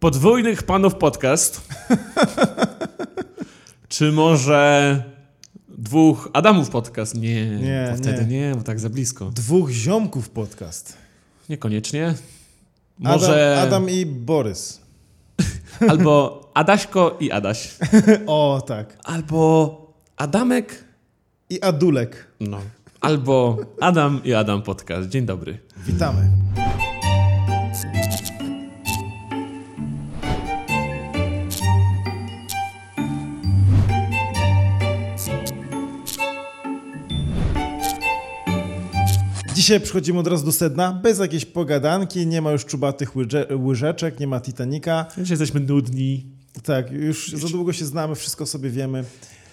Podwójnych panów podcast. Czy może dwóch Adamów podcast? Nie, Nie, wtedy nie. nie, bo tak za blisko. Dwóch ziomków podcast. Niekoniecznie. Może Adam, Adam i Borys. albo Adaśko i Adaś. O, tak. Albo Adamek, I Adulek. no. Albo Adam i Adam podcast. Dzień dobry. Witamy. Dzisiaj przechodzimy od razu do sedna, bez jakiejś pogadanki, nie ma już czubatych łyże, łyżeczek, nie ma Titanica. Dzisiaj jesteśmy nudni. Tak, już za długo się znamy, wszystko sobie wiemy.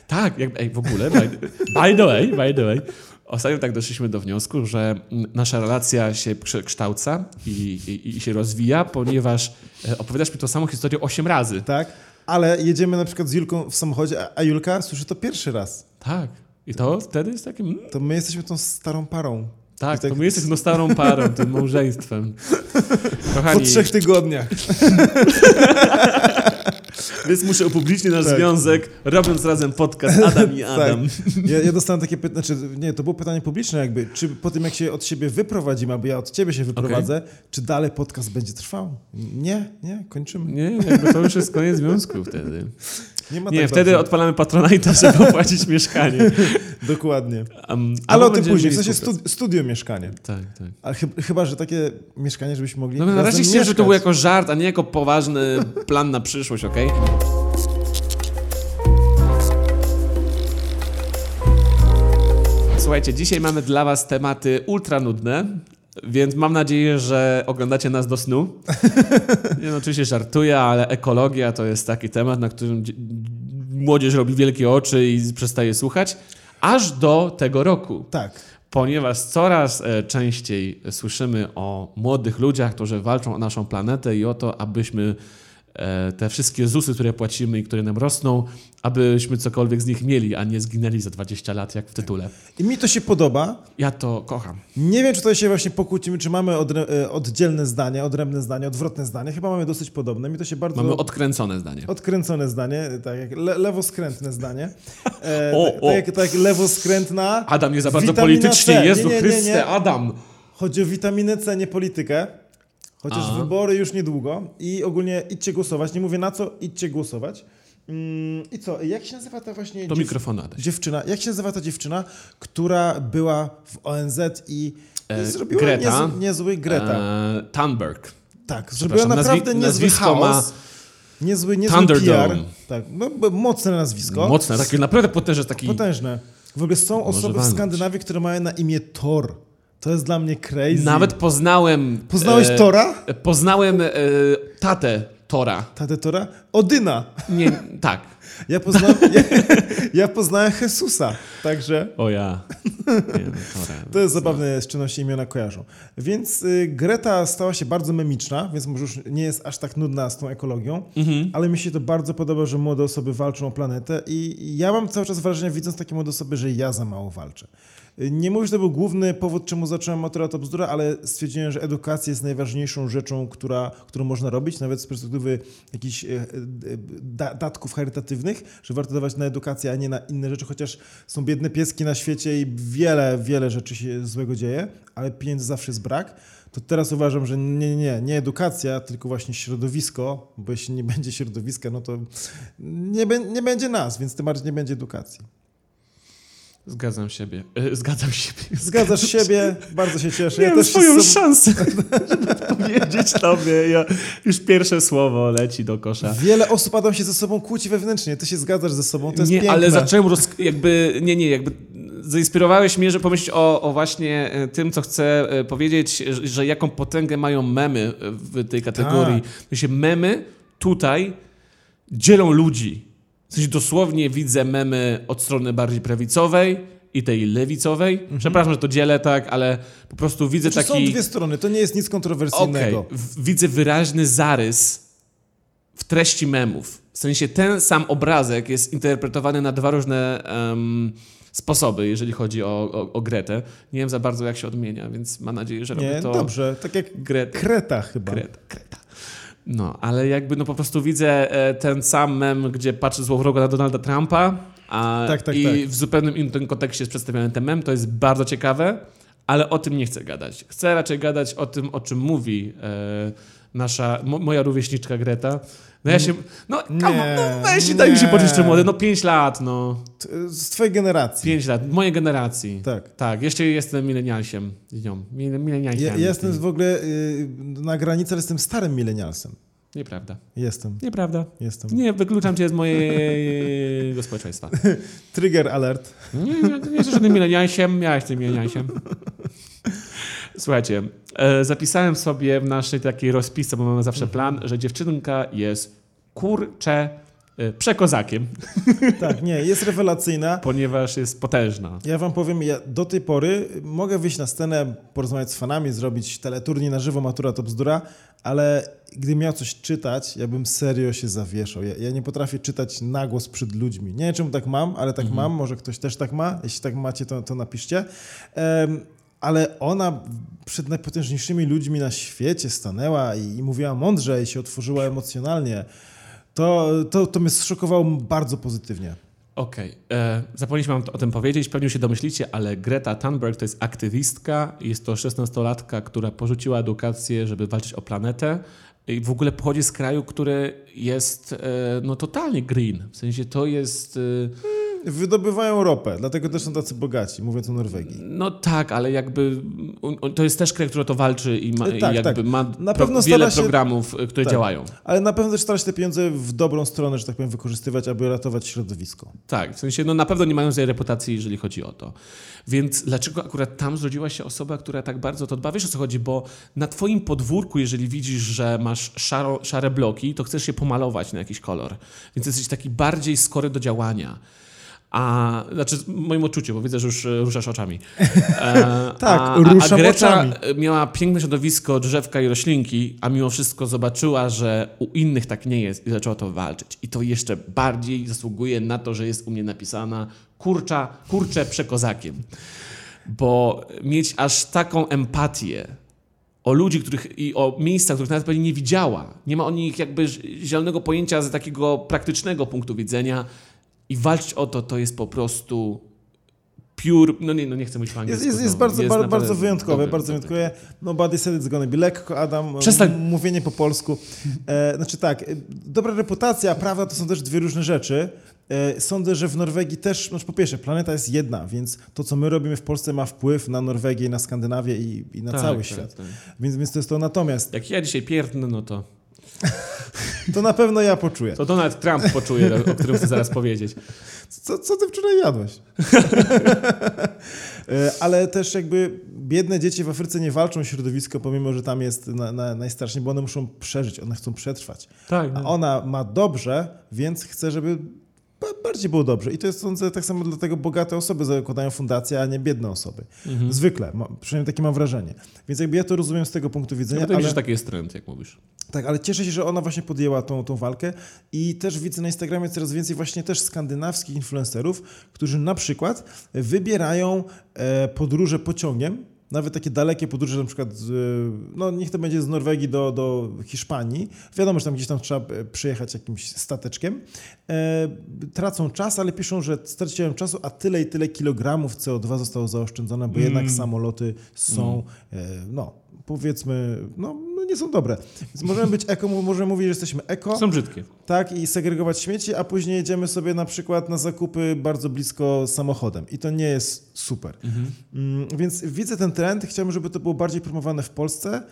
Tak, jak, ej, w ogóle, by, by the way, by the way, ostatnio tak doszliśmy do wniosku, że nasza relacja się przekształca i, i, i się rozwija, ponieważ e, opowiadasz mi tą samą historię 8 razy. Tak, ale jedziemy na przykład z Julką w samochodzie, a- Julka słyszy to pierwszy raz. Tak. I to wtedy jest takim. To my jesteśmy tą starą parą. Tak, tak- to my jesteśmy starą parą, tym małżeństwem. Kochani, Po trzech tygodniach. więc muszę upublicznić nasz Tak. związek, robiąc razem podcast Adam i Adam. Ja, ja dostałem takie pytanie, znaczy nie, to było pytanie publiczne jakby, czy po tym jak się od siebie wyprowadzimy, albo ja od ciebie się wyprowadzę, czy dalej podcast będzie trwał? Nie, nie, kończymy. Nie, jakby to już jest koniec związku wtedy. Nie ma Nie, tak wtedy dobrze. odpalamy Patronite'a, żeby opłacić mieszkanie. Dokładnie. Um, Ale o tym później, w sensie współpracę. stu, studio mieszkanie. Tak, tak. Ale chyba, chyba, że takie mieszkanie, żebyśmy mogli No na razem razie chciałem, żeby to był jako żart, a nie jako poważny plan na przyszłość, okej? Słuchajcie, dzisiaj mamy dla was tematy ultra nudne, więc mam nadzieję, że oglądacie nas do snu. Nie, no, oczywiście żartuję, ale ekologia to jest taki temat, na którym dzie- młodzież robi wielkie oczy i przestaje słuchać, aż do tego roku Tak. ponieważ coraz e, częściej słyszymy o młodych ludziach, którzy walczą o naszą planetę i o to, abyśmy te wszystkie ZUSy, które płacimy i które nam rosną, abyśmy cokolwiek z nich mieli, a nie zginęli za 20 lat, jak w tytule. I mi to się podoba. Ja to kocham. Nie wiem, czy tutaj się właśnie pokłócimy, czy mamy odre- e, oddzielne zdania, odrębne zdania, odwrotne zdanie. Chyba mamy dosyć podobne. Mi to się bardzo... Mamy odkręcone zdanie. Odkręcone zdanie, tak jak le lewoskrętne zdanie. E, O, tak, o. tak, jak, tak jak lewoskrętna. Adam nie za bardzo Witamina politycznie, C. Jezu Nie, nie, nie, Chryste. Adam! Chodzi o witaminę C, nie politykę. Chociaż A. wybory już niedługo i ogólnie idźcie głosować. Nie mówię na co, idźcie głosować. Mm, I co, jak się nazywa ta właśnie Do dziew- mikrofonu, Adaś. dziewczyna? Jak się nazywa ta dziewczyna, która była w ONZ i, i E, zrobiła Greta. niezły, niezły Greta. E, Thunberg. tak, zrobiła naprawdę nazwi- niezły nazwisko ma chaos. Niezły, niezły Thunderdome. PR. Tak, no, mocne nazwisko. Mocne, takie naprawdę potężne, taki... Potężne. W ogóle są Może osoby w. Skandynawii, które mają na imię Thor. To jest dla mnie crazy. Nawet poznałem... Poznałeś e, Tora? Poznałem e, tatę Tora. Tatę Tora? Odyna. Nie, tak. Ja poznałem, ja, ja poznałem Jezusa. Także O ja. Nie, no, to jest zabawne, z czym się imiona kojarzą. Więc y, Greta stała się bardzo memiczna, więc może już nie jest aż tak nudna z tą ekologią, Mhm. ale mi się to bardzo podoba, że młode osoby walczą o planetę i ja mam cały czas wrażenie, widząc takie młode osoby, że ja za mało walczę. Nie mówię, że to był główny powód, czemu zacząłem Motora to bzdura, ale stwierdziłem, że edukacja jest najważniejszą rzeczą, która, którą można robić, nawet z perspektywy jakichś e, e, da, datków charytatywnych, że warto dawać na edukację, a nie na inne rzeczy, chociaż są biedne pieski na świecie i wiele, wiele rzeczy się złego dzieje, ale pieniędzy zawsze jest brak. To teraz uważam, że nie, nie, nie, edukacja, tylko właśnie środowisko, bo jeśli nie będzie środowiska, no to nie, nie będzie nas, więc tym bardziej nie będzie edukacji. Zgadzam siebie. E, Zgadzam siebie. Zgadzasz siebie, bardzo się cieszę. Miałem też się swoją szansę, żeby powiedzieć tobie. Ja, już pierwsze słowo leci do kosza. Wiele osób Adam się ze sobą kłóci wewnętrznie. Ty się zgadzasz ze sobą, to jest nie, piękne. ale zacząłem roz... jakby, nie, nie, jakby zainspirowałeś mnie, że pomyśleć o, o właśnie e, tym, co chcę e, powiedzieć, że- że jaką potęgę mają memy e, w tej kategorii. Tak. się memy tutaj dzielą ludzi. W sensie dosłownie widzę memy od strony bardziej prawicowej i tej lewicowej. Przepraszam, że to dzielę tak, ale po prostu widzę Znaczy, taki... Są dwie strony, to nie jest nic kontrowersyjnego. w- widzę wyraźny zarys w treści memów. W sensie ten sam obrazek jest interpretowany na dwa różne em, sposoby, jeżeli chodzi o, o, o Gretę. Nie wiem za bardzo, jak się odmienia, więc mam nadzieję, że robię Nie, to... dobrze, tak jak Gret... Kreta chyba. Kreta, Kreta. No, ale jakby no po prostu widzę e, ten sam mem, gdzie patrzę złowrogo na Donalda Trumpa a, Tak, tak, i tak. w zupełnym innym kontekście jest przedstawiony ten mem. To jest bardzo ciekawe, ale o tym nie chcę gadać. Chcę raczej gadać o tym, o czym mówi e, nasza, mo, moja rówieśniczka Greta. No ja się, no, come no weź daj mi się nie. poczuć jeszcze młody, no 5 lat, no. Z twojej generacji. 5 lat, mojej generacji. Tak. Tak, jeszcze jestem milenialsiem z nią. Mile- Milenialsiem. Ja, ja jestem w ogóle y, na granicy, ale jestem starym milenialsem. Nieprawda. Jestem, Nieprawda. jestem. Nie, wykluczam cię z mojego społeczeństwa. Trigger alert. Nie, nie, nie jesteś żadnym milenialsiem, ja jestem milenialsiem. Słuchajcie, e, zapisałem sobie w naszej takiej rozpisce, bo mamy zawsze plan, że dziewczynka jest kurcze e, przekozakiem, Tak, nie, jest rewelacyjna. ponieważ jest potężna. Ja wam powiem, ja do tej pory mogę wyjść na scenę, porozmawiać z fanami, zrobić teleturniej na żywo, matura to bzdura, ale gdy miał coś czytać, ja bym serio się zawieszał. Ja, ja nie potrafię czytać na głos przed ludźmi. Nie wiem, czemu tak mam, ale tak mam. Może ktoś też tak ma. Jeśli tak macie, to, to napiszcie. Em, ale ona przed najpotężniejszymi ludźmi na świecie stanęła i, i mówiła mądrze i się otworzyła emocjonalnie. To, to, to mnie zszokowało bardzo pozytywnie. Okej, e, zapomnieliśmy o tym powiedzieć, pewnie się domyślicie, ale Greta Thunberg to jest aktywistka, jest to 16-latka, która porzuciła edukację, żeby walczyć o planetę i w ogóle pochodzi z kraju, który jest e, no totalnie green, w sensie to jest... E, Wydobywają ropę, dlatego też są tacy bogaci, mówiąc o Norwegii. No tak, ale jakby to jest też kraj, który o to walczy i, ma, tak, i jakby tak. ma Na pro, pewno wiele się- programów, y, które Tak. działają. Ale na pewno też stara się te pieniądze w dobrą stronę, że tak powiem, wykorzystywać, aby ratować środowisko. Tak, w sensie no na pewno nie mają złej reputacji, jeżeli chodzi o to. Więc dlaczego akurat tam zrodziła się osoba, która tak bardzo to dba? Wiesz o co chodzi? Bo na twoim podwórku, jeżeli widzisz, że masz szaro, szare bloki, to chcesz je pomalować na jakiś kolor. Więc jesteś taki bardziej skory do działania. A, znaczy, w moim odczuciu, bo widzę, że już e, ruszasz oczami. E, Tak, a, ruszam a Greta oczami. miała piękne środowisko, drzewka i roślinki, a mimo wszystko zobaczyła, że u innych tak nie jest i zaczęła to walczyć. I to jeszcze bardziej zasługuje na to, że jest u mnie napisana kurcza, kurcze przekozakiem. Bo mieć aż taką empatię o ludzi, których i o miejscach, których nawet pewnie nie widziała. Nie ma o nich jakby zielonego pojęcia z takiego praktycznego punktu widzenia i walczyć o to, to jest po prostu pure, no nie, no nie chcę mówić po Jest, angielsku. jest, jest no, bardzo, bardzo, naprawdę bardzo wyjątkowe, dobry, bardzo dobry. wyjątkowe. No body said it's gonna be lekko, Adam. Przestań. Mówienie po polsku. E, znaczy tak, e, dobra reputacja, a prawda to są też dwie różne rzeczy. E, sądzę, że w Norwegii też, znaczy po pierwsze, planeta jest jedna, więc to, co my robimy w Polsce ma wpływ na Norwegię, na Skandynawię i, i na Tak, cały tak, świat. tak. Więc, więc to jest to. Natomiast Jak ja dzisiaj pierdnę, no to, to na pewno ja poczuję. to Donald Trump poczuje, o którym chcę zaraz powiedzieć. Co, co ty wczoraj jadłeś? E, Ale też jakby biedne dzieci w Afryce nie walczą o środowisko, pomimo, że tam jest na, na, najstraszniej, bo one muszą przeżyć, one chcą przetrwać. Tak, A ona ma dobrze, więc chce, żeby bardziej było dobrze. I to jest sądzę tak samo dlatego bogate osoby zakładają fundacje, a nie biedne osoby. Mhm. Zwykle, ma, przynajmniej takie mam wrażenie. Więc jakby ja to rozumiem z tego punktu widzenia, mi się, ale... że taki jest trend, jak mówisz. Tak, ale cieszę się, że ona właśnie podjęła tą, tą walkę i też widzę na Instagramie coraz więcej właśnie też skandynawskich influencerów, którzy na przykład wybierają e, podróże pociągiem, nawet takie dalekie podróże, na przykład, e, no niech to będzie z Norwegii do, do Hiszpanii. Wiadomo, że tam gdzieś tam trzeba e, przyjechać jakimś stateczkiem. E, tracą czas, ale piszą, że straciłem czasu, a tyle i tyle kilogramów CO2 zostało zaoszczędzone, bo jednak samoloty są, e, no powiedzmy, no nie są dobre. Więc możemy być eko, możemy mówić, że jesteśmy eko, Są brzydkie. tak, i segregować śmieci, a później jedziemy sobie na przykład na zakupy bardzo blisko samochodem. I to nie jest super. Mm, więc widzę ten trend, chciałbym, żeby to było bardziej promowane w Polsce.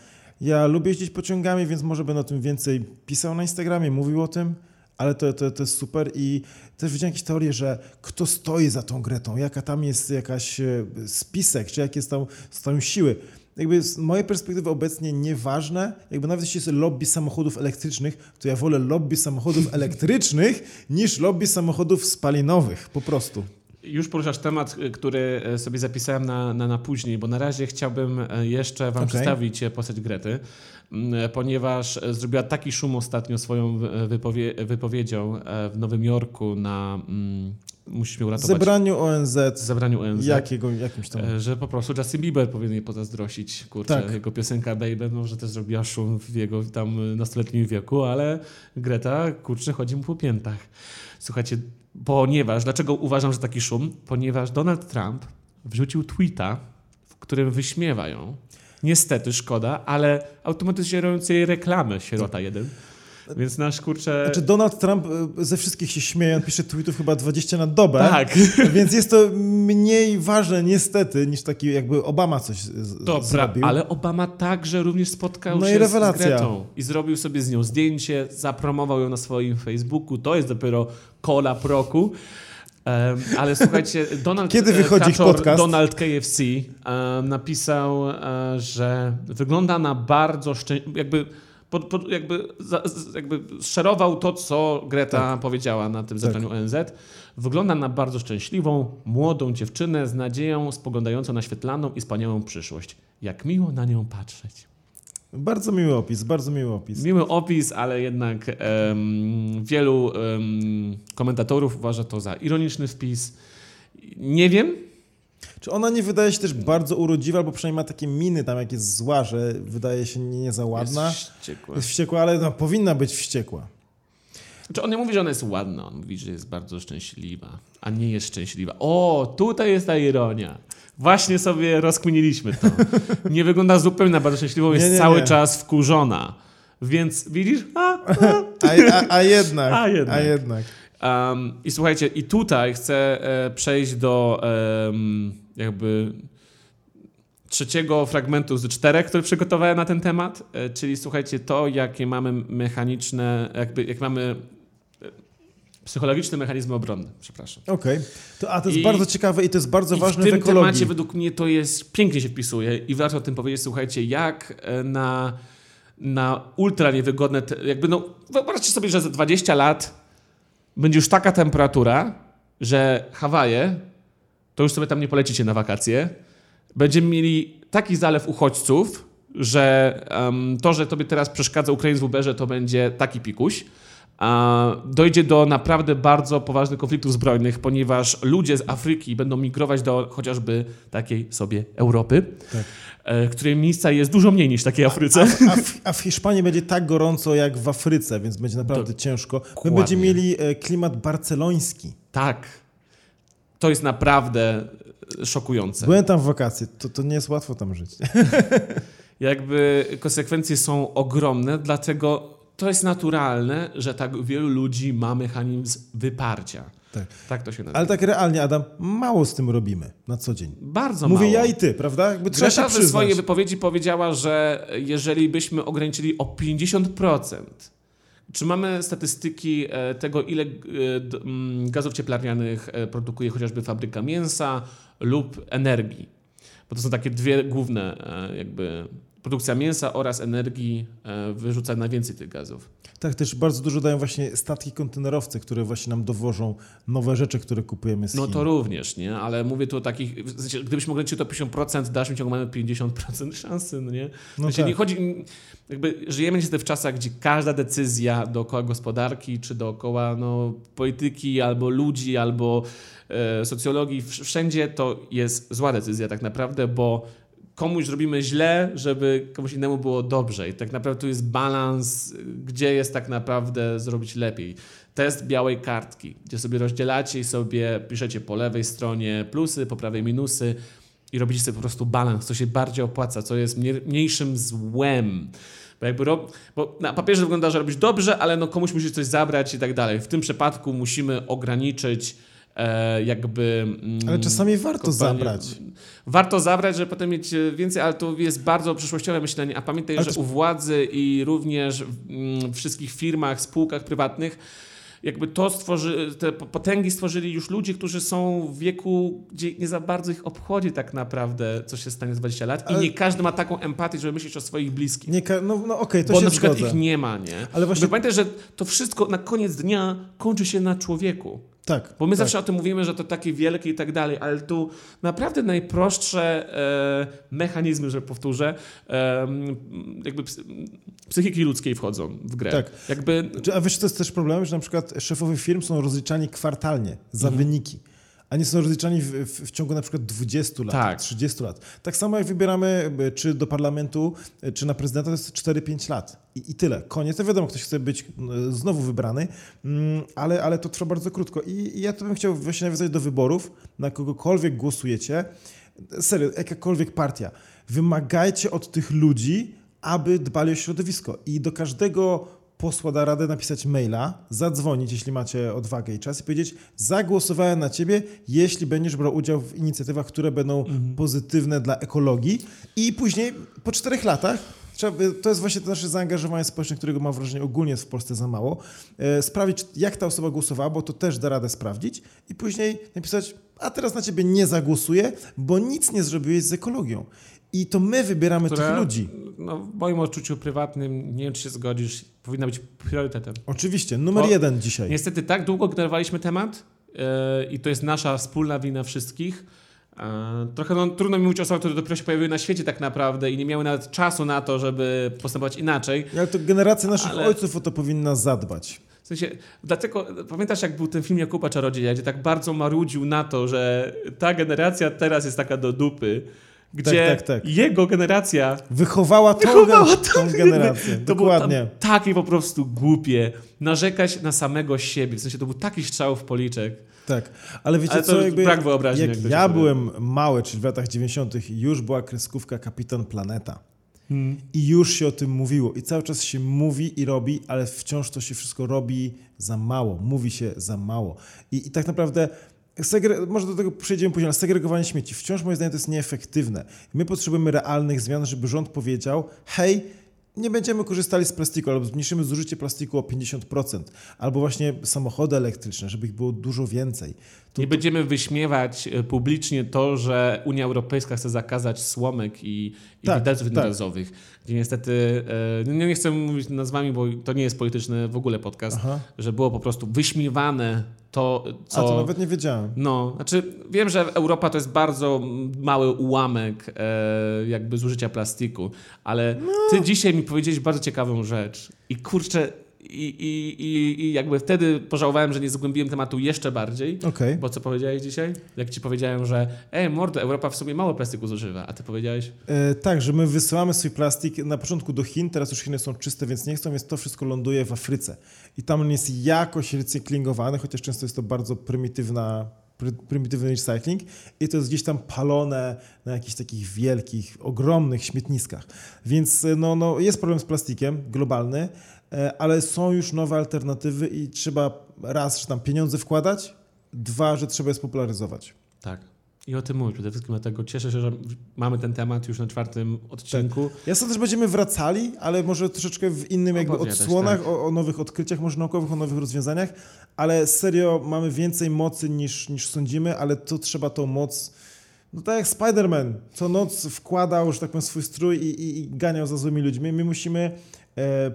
Ja lubię jeździć pociągami, więc może będę o tym więcej pisał na Instagramie, mówił o tym, ale to, to, to jest super i też widziałem jakieś teorie, że kto stoi za tą Gretą, jaka tam jest jakaś e, spisek, czy jakie są, są siły. Jakby z mojej perspektywy obecnie nieważne, jakby nawet jeśli jest lobby samochodów elektrycznych, to ja wolę lobby samochodów elektrycznych niż lobby samochodów spalinowych, po prostu. Już poruszasz temat, y, który y, sobie zapisałem na, na, na później, bo na razie chciałbym y, jeszcze Wam Okej. przedstawić y, postać Grety, ponieważ zrobiła taki szum ostatnio swoją wy- wypowie wypowiedzią e, w Nowym Jorku na mm, musisz mnie uratować. Zebraniu ONZ, Zebraniu ONZ. jakiego, jakimś tam... E, Że po prostu Justin Bieber powinien jej pozazdrościć. Kurczę, Tak. jego piosenka Baby, może też zrobiła szum w jego tam nastoletnim wieku, ale Greta, kurczę, chodzi mu po piętach. Słuchajcie, ponieważ, dlaczego uważam, że taki szum? Ponieważ Donald Trump wrzucił tweeta, w którym wyśmiewa ją. Niestety, szkoda, ale automatyzującej jej reklamy Sierota 1. Więc nasz kurczę... Znaczy Donald Trump y, ze wszystkich się śmieje, on pisze tweetów chyba 20 na dobę, tak. więc jest to mniej ważne niestety niż taki jakby Obama coś z- Dobra, zrobił. ale Obama także również spotkał No i się rewelacja. z Gretą i zrobił sobie z nią zdjęcie, zapromował ją na swoim Facebooku. To jest dopiero kola proku. Em, ale słuchajcie, Donald Kiedy e, wychodzi Kaczor, podcast? Donald KFC e, napisał, e, że wygląda na bardzo szczęśliwą, jakby, pod, pod, jakby, za, jakby szerował to, co Greta Tak. powiedziała na tym zebraniu ONZ. Wygląda na bardzo szczęśliwą, młodą dziewczynę z nadzieją spoglądającą na świetlaną i wspaniałą przyszłość. Jak miło na nią patrzeć. Bardzo miły opis, bardzo miły opis. Miły opis, ale jednak em, wielu em, komentatorów uważa to za ironiczny wpis. Nie wiem. Czy ona nie wydaje się też bardzo urodziwa, albo przynajmniej ma takie miny tam, jak jest zła, że wydaje się nie, nie za ładna. Jest wściekła. Jest wściekła, ale no, powinna być wściekła. Znaczy on nie mówi, że ona jest ładna, on mówi, że jest bardzo szczęśliwa, a nie jest szczęśliwa. O, tutaj jest ta ironia. Właśnie sobie rozkminiliśmy to. Nie wygląda zupełnie na bardzo szczęśliwą, jest Nie, nie, cały nie. czas wkurzona. Więc widzisz? A, a. A, a, a jednak, A jednak. A jednak. Um, I słuchajcie, i tutaj chcę e, przejść do jakby trzeciego fragmentu z czterech, który przygotowałem na ten temat, e, czyli słuchajcie, to jakie mamy mechaniczne, jakby jak mamy e, psychologiczne mechanizmy obronne, przepraszam. Okej. To A to jest I- bardzo ciekawe i to jest bardzo ważne w tym ekologii. temacie według mnie to jest, pięknie się wpisuje i warto o tym powiedzieć, słuchajcie, jak e, na, na ultra niewygodne, te, jakby no, wyobraźcie sobie, że za 20 lat będzie już taka temperatura, że Hawaje, to już sobie tam nie polecicie na wakacje, będziemy mieli taki zalew uchodźców, że em, to, że tobie teraz przeszkadza Ukraiń w Uberze, to będzie taki pikuś. A dojdzie do naprawdę bardzo poważnych konfliktów zbrojnych, ponieważ ludzie z Afryki będą migrować do chociażby takiej sobie Europy, Tak. e, której miejsca jest dużo mniej niż takiej Afryce. A w, a w Hiszpanii będzie tak gorąco jak w Afryce, więc będzie naprawdę ciężko. My Dokładnie. będziemy mieli e, klimat barceloński. Tak. To jest naprawdę e, szokujące. Byłem tam w wakacje, to, to nie jest łatwo tam żyć. Jakby konsekwencje są ogromne, dlatego to jest naturalne, że tak wielu ludzi ma mechanizm wyparcia. Tak. Tak to się nazywa. Ale tak realnie, Adam, mało z tym robimy na co dzień. Bardzo Mówię mało. ja i ty, prawda? Jakby trzeba się Greta w swojej przyznać. wypowiedzi powiedziała, że jeżeli byśmy ograniczyli o 50%, czy mamy statystyki e, tego, ile e, gazów cieplarnianych e, produkuje chociażby fabryka mięsa lub energii? Bo to są takie dwie główne jakby produkcja mięsa oraz energii e, wyrzuca najwięcej tych gazów. Tak, też bardzo dużo dają właśnie statki kontenerowce, które właśnie nam dowożą nowe rzeczy, które kupujemy z No Chin. to również, nie? Ale mówię tu o takich, w sensie, gdybyśmy ograniczyli to 50%, w dalszym ciągu mamy 50% szansy, no nie? W No sensie tak. nie chodzi, jakby żyjemy niestety w czasach, gdzie każda decyzja dookoła gospodarki, czy dookoła no, polityki, albo ludzi, albo e, socjologii, wsz- wszędzie to jest zła decyzja tak naprawdę, bo komuś robimy źle, żeby komuś innemu było dobrze. I tak naprawdę tu jest balans, gdzie jest tak naprawdę zrobić lepiej. Test białej kartki, gdzie sobie rozdzielacie i sobie piszecie po lewej stronie plusy, po prawej minusy i robicie sobie po prostu balans, co się bardziej opłaca, co jest mniej- mniejszym złem. Bo, jakby ro... Bo na papierze wygląda, że robisz dobrze, ale no komuś musisz coś zabrać i tak dalej. W tym przypadku musimy ograniczyć jakby... mm, Ale czasami warto kopalnie- zabrać. Warto zabrać, żeby potem mieć e, więcej, ale to jest bardzo przyszłościowe myślenie. A pamiętaj, Ale że też- u władzy i również w mm, wszystkich firmach, spółkach prywatnych jakby to stworzy, te po- potęgi stworzyli już ludzie, którzy są w wieku, gdzie nie za bardzo ich obchodzi tak naprawdę, co się stanie za 20 lat. Ale- I nie każdy ma taką empatię, żeby myśleć o swoich bliskich. Nie, ka- no no okej, to bo się na przykład zgodzę. ich nie ma, nie? Ale właśnie- Pamiętaj, że to wszystko na koniec dnia kończy się na człowieku. Tak. Bo my tak. zawsze o tym mówimy, że to takie wielkie i tak dalej, ale tu naprawdę najprostsze e, mechanizmy, że powtórzę, e, jakby ps- psychiki ludzkiej wchodzą w grę. Tak. Jakby A wiesz, to jest też problem, że na przykład szefowie firm są rozliczani kwartalnie za Mhm. wyniki. A nie są rozliczani w, w, w ciągu na przykład 20 lat, Tak. 30 lat. Tak samo jak wybieramy e, czy do parlamentu, e, czy na prezydenta, to jest 4-5 lat. I, I tyle. Koniec. To wiadomo, ktoś chce być znowu wybrany, mm, ale, ale to trwa bardzo krótko. I, I ja to bym chciał właśnie nawiązać do wyborów, na kogokolwiek głosujecie. Serio, jakakolwiek partia. Wymagajcie od tych ludzi, aby dbali o środowisko. I do każdego posła da radę napisać maila, zadzwonić, jeśli macie odwagę i czas, i powiedzieć: Zagłosowałem na ciebie, jeśli będziesz brał udział w inicjatywach, które będą pozytywne dla ekologii. I później, po czterech latach, to jest właśnie to nasze zaangażowanie społeczne, którego mam wrażenie ogólnie jest w Polsce za mało, e, sprawdzić, jak ta osoba głosowała, bo to też da radę sprawdzić, i później napisać: A teraz na ciebie nie zagłosuję, bo nic nie zrobiłeś z ekologią. I to my wybieramy która, tych ludzi. No, w moim odczuciu prywatnym, nie wiem czy się zgodzisz, powinna być priorytetem. Oczywiście, numer O, jeden dzisiaj. Niestety tak długo generowaliśmy temat e, i to jest nasza wspólna wina wszystkich. E, trochę no, trudno mi mówić o osobach, które dopiero się pojawiły na świecie tak naprawdę i nie miały nawet czasu na to, żeby postępować inaczej. Ale to generacja naszych Ale- ojców o to powinna zadbać. W sensie, dlatego pamiętasz, jak był ten film Jakuba Czarodzieja, gdzie tak bardzo marudził na to, że ta generacja teraz jest taka do dupy, gdzie tak, tak. jego generacja Wychowała tą, Wychowała gen- tą generację. to było Dokładnie. takie po prostu głupie, narzekać na samego siebie. W sensie to był taki strzał w policzek. Tak. Ale wiecie Ale co, jakby brak wyobraźni, jak jak ja byłem mały, czyli w latach 90., już była kreskówka Kapitan Planeta. I już się o tym mówiło. I cały czas się mówi i robi, ale wciąż to się wszystko robi za mało. Mówi się za mało. I, i tak naprawdę. Segre- może do tego przejdziemy później, ale segregowanie śmieci wciąż moim zdaniem to jest nieefektywne. My potrzebujemy realnych zmian, żeby rząd powiedział: hej, nie będziemy korzystali z plastiku, albo zmniejszymy zużycie plastiku o 50%, albo właśnie samochody elektryczne, żeby ich było dużo więcej. Nie będziemy wyśmiewać e, publicznie to, że Unia Europejska chce zakazać słomek i, i Tak, widelców tak. jednorazowych. Gdzie niestety, e, nie, nie chcę mówić nazwami, bo to nie jest polityczny w ogóle podcast, Aha. że było po prostu wyśmiewane to, co... A to nawet nie wiedziałem. No, znaczy wiem, że Europa to jest bardzo mały ułamek e, jakby zużycia plastiku, ale No. ty dzisiaj mi powiedziałeś bardzo ciekawą rzecz i kurczę, i, i, i, i jakby wtedy pożałowałem, że nie zgłębiłem tematu jeszcze bardziej, Okej. bo co powiedziałeś dzisiaj? Jak ci powiedziałem, że ej mordo, Europa w sumie mało plastiku zużywa, a ty powiedziałeś? E, tak, że my wysyłamy swój plastik na początku do Chin, teraz już Chiny są czyste, więc nie chcą, więc to wszystko ląduje w Afryce. I tam on jest jakoś recyklingowany, chociaż często jest to bardzo prymitywna, pry, prymitywny recycling i to jest gdzieś tam palone na jakichś takich wielkich, ogromnych śmietniskach. Więc e, no, no, jest problem z plastikiem globalny, ale są już nowe alternatywy i trzeba raz, że tam pieniądze wkładać, dwa, że trzeba je spopularyzować. Tak. I o tym mówię przede wszystkim, dlatego cieszę się, że mamy ten temat już na czwartym odcinku. Ja sądzę, że będziemy wracali, ale może troszeczkę w innym jakby odsłonach, tak. o, o nowych odkryciach może naukowych, o nowych rozwiązaniach, ale serio mamy więcej mocy niż, niż sądzimy, ale to trzeba tą moc, no tak jak Spider-Man, co noc wkładał, że tak powiem, swój strój i, i, i ganiał za złymi ludźmi. My musimy e,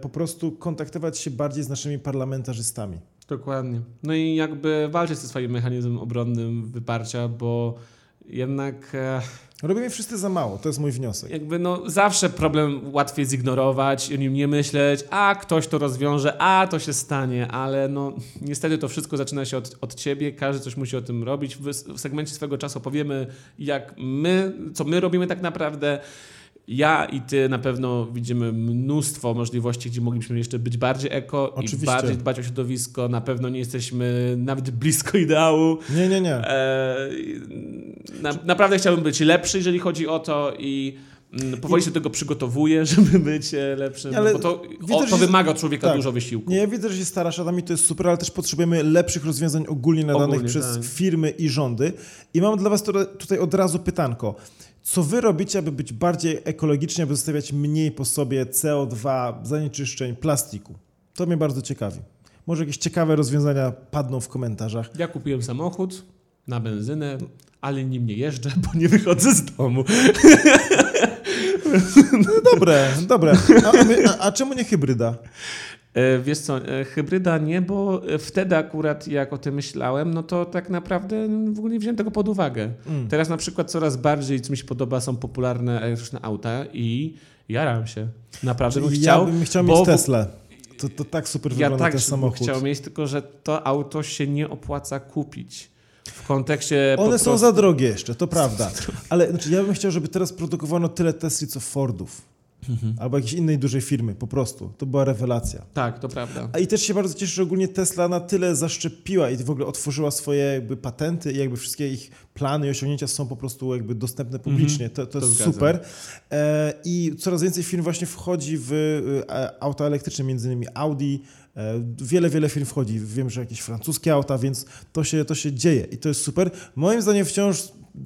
po prostu kontaktować się bardziej z naszymi parlamentarzystami. Dokładnie. No i jakby walczyć ze swoim mechanizmem obronnym wyparcia, bo jednak e, Robimy wszyscy za mało, to jest mój wniosek. jakby no zawsze problem łatwiej zignorować, o nim nie myśleć, a ktoś to rozwiąże, a to się stanie, ale no niestety to wszystko zaczyna się od, od ciebie, każdy coś musi o tym robić. W, w segmencie swego czasu opowiemy, jak my, co my robimy tak naprawdę. Ja i ty na pewno widzimy mnóstwo możliwości, gdzie moglibyśmy jeszcze być bardziej eko i Oczywiście. bardziej dbać o środowisko. Na pewno nie jesteśmy nawet blisko ideału. Nie, nie, nie. E, na, naprawdę chciałbym być lepszy, jeżeli chodzi o to i mm, powoli się do tego przygotowuję, żeby być e, lepszym, Ale no bo to, widzę, o, to wymaga od człowieka tak. dużo wysiłku. Nie, widzę, że się starasz, Adam, i to jest super, ale też potrzebujemy lepszych rozwiązań ogólnie nadanych Ogólnie, przez tak. firmy i rządy. I mam dla Was tutaj od razu pytanko. Co Wy robicie, aby być bardziej ekologiczni, aby zostawiać mniej po sobie CO2, zanieczyszczeń, plastiku? To mnie bardzo ciekawi. Może jakieś ciekawe rozwiązania padną w komentarzach. Ja kupiłem samochód na benzynę, ale nim nie jeżdżę, bo nie wychodzę z domu. No dobre, dobre. A, a, a, czemu nie hybryda? E, wiesz co, e, hybryda nie, bo wtedy akurat jak o tym myślałem, no to tak naprawdę w ogóle nie wziąłem tego pod uwagę. Mm. Teraz na przykład coraz bardziej, co mi się podoba, są popularne elektryczne auta i jaram się. Naprawdę bym ja chciał. bym chciał bo mieć Teslę. To, to tak super Ja wygląda tak ten samochód. chciał mieć, tylko że to auto się nie opłaca kupić. W kontekście One są prostu... za drogie jeszcze, to prawda. Ale znaczy, ja bym chciał, żeby teraz produkowano tyle Tesli, co Fordów. Mhm. Albo jakiejś innej dużej firmy, po prostu. To była rewelacja. Tak, to prawda. A i też się bardzo cieszę, że ogólnie Tesla na tyle zaszczepiła i w ogóle otworzyła swoje jakby patenty i jakby wszystkie ich plany i osiągnięcia są po prostu jakby dostępne publicznie. To, to, Mhm. To jest zgadzam. super. E, I coraz więcej firm właśnie wchodzi w e, auta elektryczne, między innymi Audi. E, wiele, wiele firm wchodzi. Wiem, że jakieś francuskie auta, więc to się, to się dzieje i to jest super. Moim zdaniem wciąż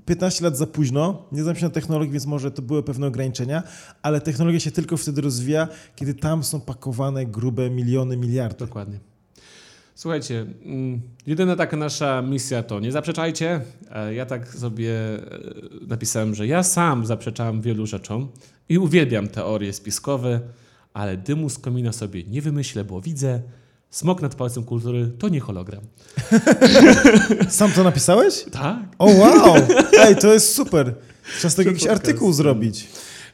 15 lat za późno. Nie znam się na technologii, więc może to były pewne ograniczenia, ale technologia się tylko wtedy rozwija, kiedy tam są pakowane grube miliony, miliardy. Dokładnie. Słuchajcie, mm, jedyna taka nasza misja to nie zaprzeczajcie. E, Ja tak sobie e, napisałem, że ja sam zaprzeczałem wielu rzeczom i uwielbiam teorie spiskowe, ale dymu z komina sobie nie wymyślę, bo widzę, smok nad palcem kultury to nie hologram. Sam to napisałeś? Tak? O wow! Ej, to jest super. Trzeba z tego jakiś artykuł zrobić.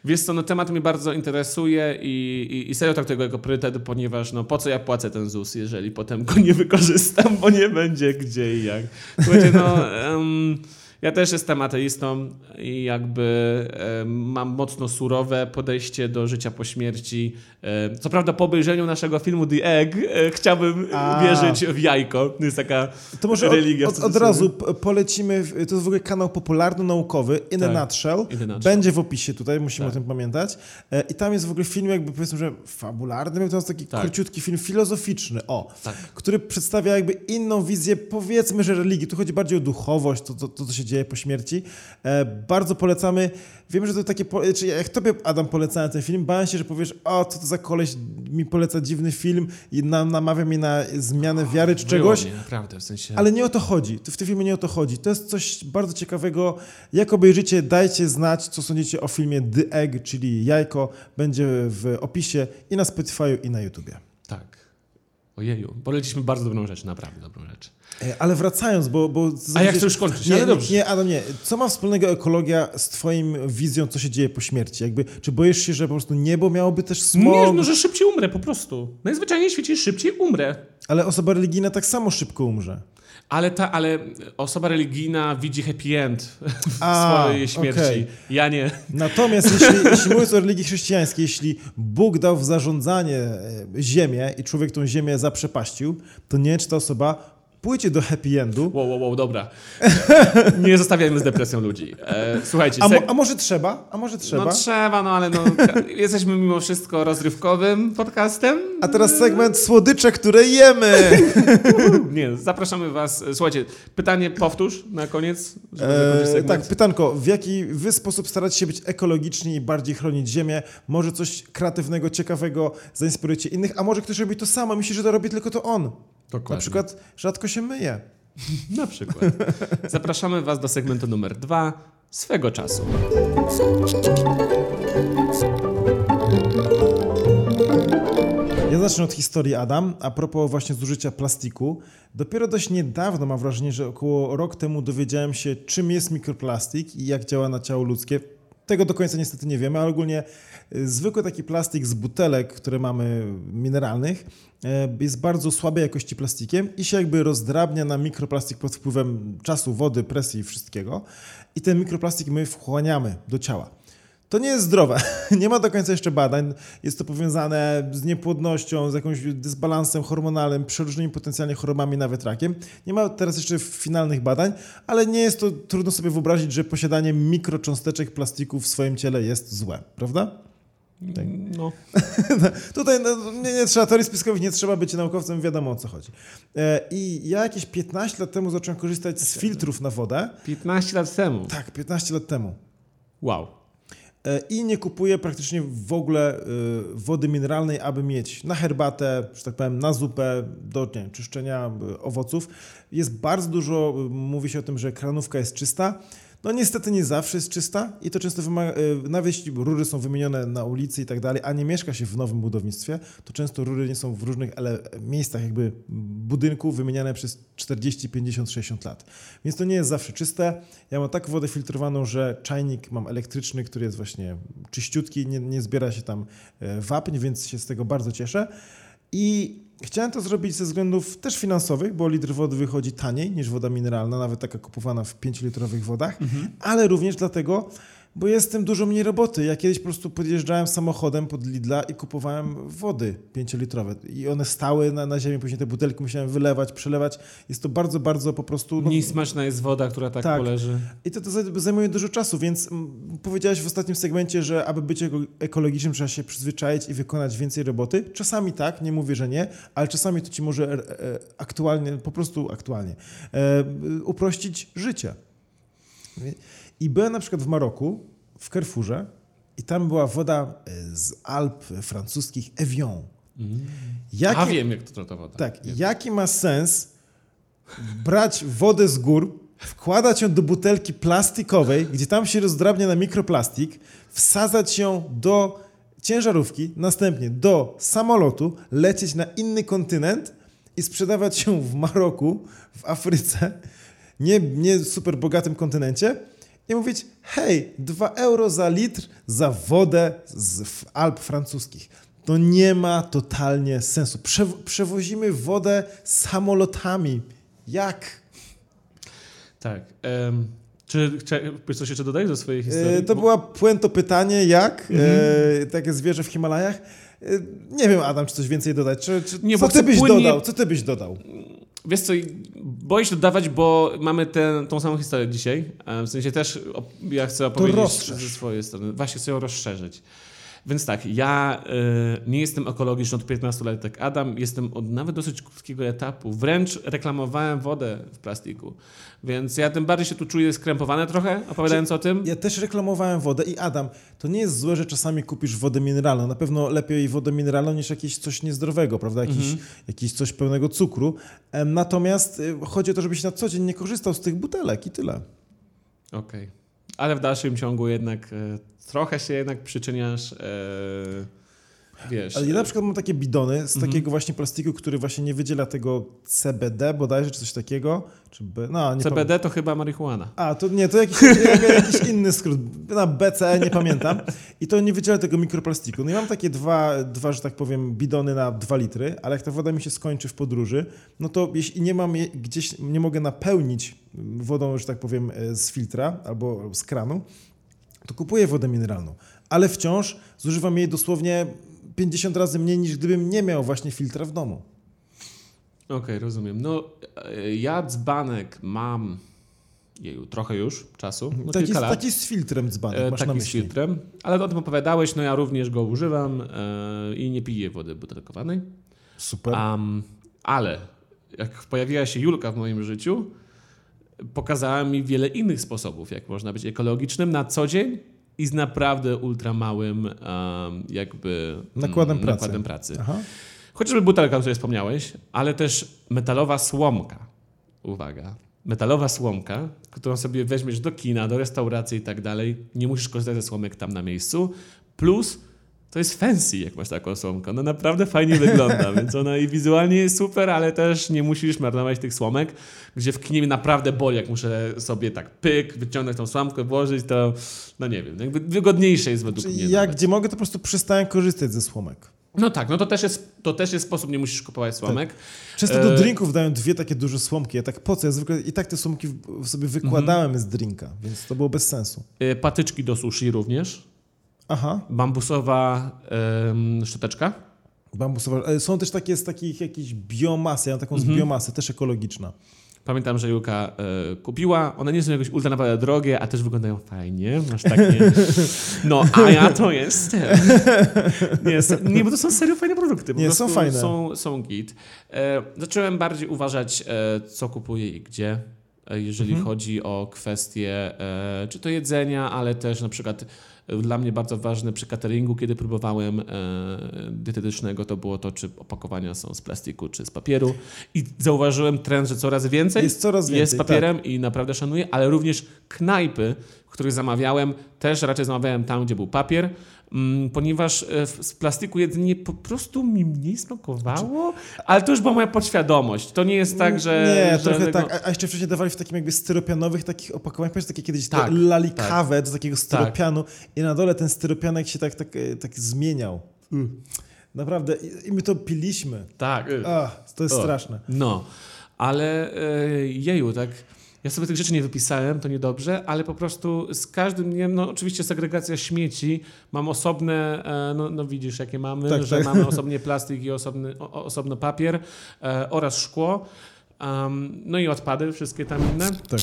Wiesz co, no temat mnie bardzo interesuje i, i, i serio traktuję go jako priorytet, ponieważ no po co ja płacę ten ZUS, jeżeli potem go nie wykorzystam, bo nie będzie gdzie i jak. Słuchajcie, no em, ja też jestem ateistą i jakby em, mam mocno surowe podejście do życia po śmierci. Em, co prawda po obejrzeniu naszego filmu The Egg e, chciałbym A. wierzyć w jajko. To jest taka To może od, religia. od, od cudzysłowie. razu polecimy, to jest w ogóle kanał popularno-naukowy, In Tak. a Nutshell. In a nutshell. Będzie w opisie tutaj, musimy Tak. o tym pamiętać. E, I tam jest w ogóle film jakby powiedzmy, że fabularny, to jest taki Tak. króciutki film filozoficzny, o, Tak. który przedstawia jakby inną wizję, powiedzmy, że religii. Tu chodzi bardziej o duchowość, to, to, to co się dzieje po śmierci. E, bardzo polecamy. Wiem, że to takie, czy jak tobie, Adam, polecałem ten film, bałem się, że powiesz, o, co to za koleś mi poleca dziwny film i nam, namawia mnie na zmianę wiary czy czegoś. mnie, naprawdę, w sensie... Ale nie o to chodzi. W tym filmie nie o to chodzi. To jest coś bardzo ciekawego. Jak obejrzycie, dajcie znać, co sądzicie o filmie The Egg, czyli Jajko. Będzie w opisie i na Spotify i na YouTubie. Tak. Ojeju, poleciliśmy bardzo dobrą rzecz, naprawdę dobrą rzecz. E, Ale wracając, bo... bo A jak to już kończyć? Nie, Ale dobrze. nie, Adam, nie. Co ma wspólnego ekologia z twoim wizją, co się dzieje po śmierci? Jakby, czy boisz się, że po prostu niebo miałoby też smog? Nie, no, że szybciej umrę po prostu. Najzwyczajniej w świecie szybciej umrę. Ale osoba religijna tak samo szybko umrze. Ale, ta, ale osoba religijna widzi happy end w A, swojej śmierci. okej. Ja nie. Natomiast jeśli, jeśli mówiąc o religii chrześcijańskiej, jeśli Bóg dał w zarządzanie e, ziemię i człowiek tą ziemię zaprzepaścił, to nie wiem, czy ta osoba pójdzie do happy endu. Wow, wow, wow, dobra. Nie zostawiajmy z depresją ludzi. E, słuchajcie, A, mo, a może trzeba? A może trzeba? no trzeba, no ale no, jesteśmy mimo wszystko rozrywkowym podcastem. A teraz segment słodycze, które jemy. Nie, zapraszamy was. Słuchajcie, pytanie powtórz na koniec. E, segment. tak, pytanko. W jaki wy sposób staracie się być ekologiczni i bardziej chronić ziemię? Może coś kreatywnego, ciekawego zainspirujecie innych, a może ktoś robi to samo, myśli, że to robi tylko to on. Dokładnie. Na przykład rzadko się myje. Na przykład. Zapraszamy Was do segmentu numer dwa swego czasu. Zacznę od historii, Adam. A propos właśnie zużycia plastiku. Dopiero dość niedawno, mam wrażenie, że około rok temu dowiedziałem się, czym jest mikroplastik i jak działa na ciało ludzkie. Tego do końca niestety nie wiemy, ale ogólnie y, zwykły taki plastik z butelek, które mamy mineralnych, e, jest bardzo słabej jakości plastikiem i się jakby rozdrabnia na mikroplastik pod wpływem czasu, wody, presji i wszystkiego. I ten mikroplastik my wchłaniamy do ciała. To nie jest zdrowe. Nie ma do końca jeszcze badań. Jest to powiązane z niepłodnością, z jakimś dysbalansem hormonalnym, przeróżnymi potencjalnie chorobami, nawet rakiem. Nie ma teraz jeszcze finalnych badań, ale nie jest to trudno sobie wyobrazić, że posiadanie mikrocząsteczek plastiku w swoim ciele jest złe, prawda? No. Tutaj no, nie, nie trzeba teorii spiskowych, nie trzeba być naukowcem, wiadomo o co chodzi. E, I ja jakieś 15 lat temu zacząłem korzystać z filtrów na wodę. 15 lat temu. Tak, 15 lat temu. Wow. E, I nie kupuję praktycznie w ogóle y, wody mineralnej, aby mieć na herbatę, że tak powiem, na zupę, do nie czyszczenia y, owoców. Jest bardzo dużo, mówi się o tym, że kranówka jest czysta. No niestety nie zawsze jest czysta i to często wymaga, e, nawet jeśli rury są wymienione na ulicy i tak dalej, a nie mieszka się w nowym budownictwie, to często rury nie są w różnych miejscach jakby budynku wymieniane przez 40, 50, 60 lat. Więc to nie jest zawsze czyste. Ja mam tak wodę filtrowaną, że czajnik mam elektryczny, który jest właśnie czyściutki, nie, nie zbiera się tam e, wapń, więc się z tego bardzo cieszę. I chciałem to zrobić ze względów też finansowych, bo litr wody wychodzi taniej niż woda mineralna, nawet taka kupowana w 5-litrowych wodach, ale również dlatego, bo jest tym dużo mniej roboty. Ja kiedyś po prostu podjeżdżałem samochodem pod Lidla i kupowałem wody 5-litrowe i one stały na, na ziemi, później te butelki musiałem wylewać, przelewać. Jest to bardzo, bardzo po prostu... no, Mniej smaczna jest woda, która tak, Tak. poleży. i to, to zaj- zajmuje dużo czasu, więc mm, powiedziałeś w ostatnim segmencie, że aby być eko- ekologicznym trzeba się przyzwyczaić i wykonać więcej roboty. Czasami tak, nie mówię, że nie, ale czasami to ci może e, e, aktualnie, po prostu aktualnie, e, uprościć życie. I byłem na przykład w Maroku, w Carrefourze i tam była woda e, z Alp francuskich Evian. Jakie- A wiem, jak to, to woda. tak, Wiem. jaki ma sens brać wodę z gór, wkładać ją do butelki plastikowej, gdzie tam się rozdrabnia na mikroplastik, wsadzać ją do ciężarówki, następnie do samolotu, lecieć na inny kontynent i sprzedawać ją w Maroku, w Afryce, nie, nie super bogatym kontynencie i mówić, hej, 2 euro za litr za wodę z Alp francuskich. To nie ma totalnie sensu. Prze przewozimy wodę samolotami. Jak? Tak. em, czy chcesz coś jeszcze dodać do swojej historii? E, to Bo- była puento pytanie, jak? E, takie zwierzę w Himalajach. E, nie wiem, Adam, czy coś więcej dodać. Czy, czy, Nie, co ty byś płynnie- dodał? Co ty byś dodał? Wiesz co, boję się dodawać, bo mamy tę tą samą historię dzisiaj. E, W sensie też ja chcę opowiedzieć ze swojej strony. Właśnie chcę ją rozszerzyć. Więc tak, ja e, nie jestem ekologiczny od 15 lat jak Adam, jestem od nawet dosyć krótkiego etapu. Wręcz reklamowałem wodę w plastiku. Więc ja tym bardziej się tu czuję skrępowany trochę, opowiadając o tym. Ja też reklamowałem wodę i Adam, to nie jest złe, że czasami kupisz wodę mineralną. Na pewno lepiej wodę mineralną niż jakieś coś niezdrowego, prawda? Jakiś, Mhm. jakiś coś pełnego cukru. Natomiast y, chodzi o to, żebyś na co dzień nie korzystał z tych butelek i tyle. Okej. Ale w dalszym ciągu jednak e, trochę się jednak przyczyniasz, e, wiesz... Ale ja na przykład mam takie bidony z Mhm. takiego właśnie plastiku, który właśnie nie wydziela tego CBD bodajże, czy coś takiego. Czy B, no, nie CBD to chyba marihuana. A, to nie, to jakiś, jak- jakiś inny skrót. Na BCE nie pamiętam. I to nie wydziela tego mikroplastiku. No i mam takie dwa, dwa, że tak powiem, bidony na dwa litry, ale jak ta woda mi się skończy w podróży, no to jeśli nie mam je, gdzieś, nie mogę napełnić wodą, że tak powiem, e, z filtra albo z kranu, to kupuję wodę mineralną. Ale wciąż zużywam jej dosłownie 50 razy mniej, niż gdybym nie miał właśnie filtra w domu. Okej, rozumiem. No, e, ja dzbanek mam jeju, trochę już czasu, no taki, kilka lat. taki z filtrem dzbanek, E, masz na taki z myśli. filtrem, ale o tym opowiadałeś, no ja również go używam e, i nie piję wody butelkowanej. Super. Am, ale jak pojawiła się Julka w moim życiu, pokazała mi wiele innych sposobów, jak można być ekologicznym na co dzień i z naprawdę ultra małym em, jakby mm, Nakładem pracy. nakładem pracy. Aha. Chociażby butelka, o której wspomniałeś, ale też metalowa słomka. Uwaga. Metalowa słomka, którą sobie weźmiesz do kina, do restauracji i tak dalej. Nie musisz korzystać ze słomek tam na miejscu. Plus to jest fancy, jak masz taką słomkę. Ona naprawdę fajnie wygląda, więc ona i wizualnie jest super, ale też nie musisz marnować tych słomek, gdzie w kinie naprawdę boli, jak muszę sobie tak pyk, wyciągnąć tą słomkę, włożyć, to no nie wiem, jakby wygodniejsze jest według mnie. ja nawet. gdzie mogę, to po prostu przestałem korzystać ze słomek. No tak, no to też jest, to też jest sposób, nie musisz kupować słomek. Często do E, drinków dają dwie takie duże słomki. Ja tak po co? Ja zwykle i tak te słomki sobie wykładałem z drinka, więc to było bez sensu. Y, Patyczki do sushi również. Aha, Bambusowa em, szczoteczka. bambusowe. E, Są też takie z takich jakichś biomasy, ja mam taką Mhm. z biomasy, też ekologiczna. Pamiętam, że Julka e, kupiła. One nie są jakoś ultra naprawdę drogie, a też wyglądają fajnie. Masz takie. No, a ja to jest. Nie, nie bo to są serio fajne produkty. Po Nie, są fajne. Są, są git. E, zacząłem bardziej uważać, e, co kupuję i gdzie. Jeżeli Mhm. chodzi o kwestie czy to jedzenia, ale też na przykład Dla mnie bardzo ważne przy cateringu, kiedy próbowałem e, dietetycznego, to było to, czy opakowania są z plastiku, czy z papieru. I zauważyłem trend, że coraz więcej Jest coraz więcej, jest z papierem i naprawdę szanuję, ale również knajpy, w których zamawiałem, też raczej zamawiałem tam, gdzie był papier, ponieważ e, z plastiku jedynie po prostu mi mniej smakowało, ale to już była moja podświadomość. To nie jest tak, że... Nie, że trochę tego- tak. A, jeszcze wcześniej dawali w takim jakby styropianowych takich opakowaniach. Pamiętasz takie kiedyś Tak, te lalikawę z takiego Tak. styropianu i na dole ten styropianek się tak, tak, e, tak zmieniał. Naprawdę. I, I my to piliśmy. Tak. Ach, to jest O. straszne. No, ale e, jeju, tak. Ja sobie tych rzeczy nie wypisałem, to niedobrze, ale po prostu z każdym dniem, no oczywiście segregacja śmieci, mam osobne, e, no, no widzisz jakie mamy, Tak, że tak. mamy osobnie plastik i osobny, o, osobno papier e, oraz szkło, Am, no i odpady, wszystkie tam inne. Tak.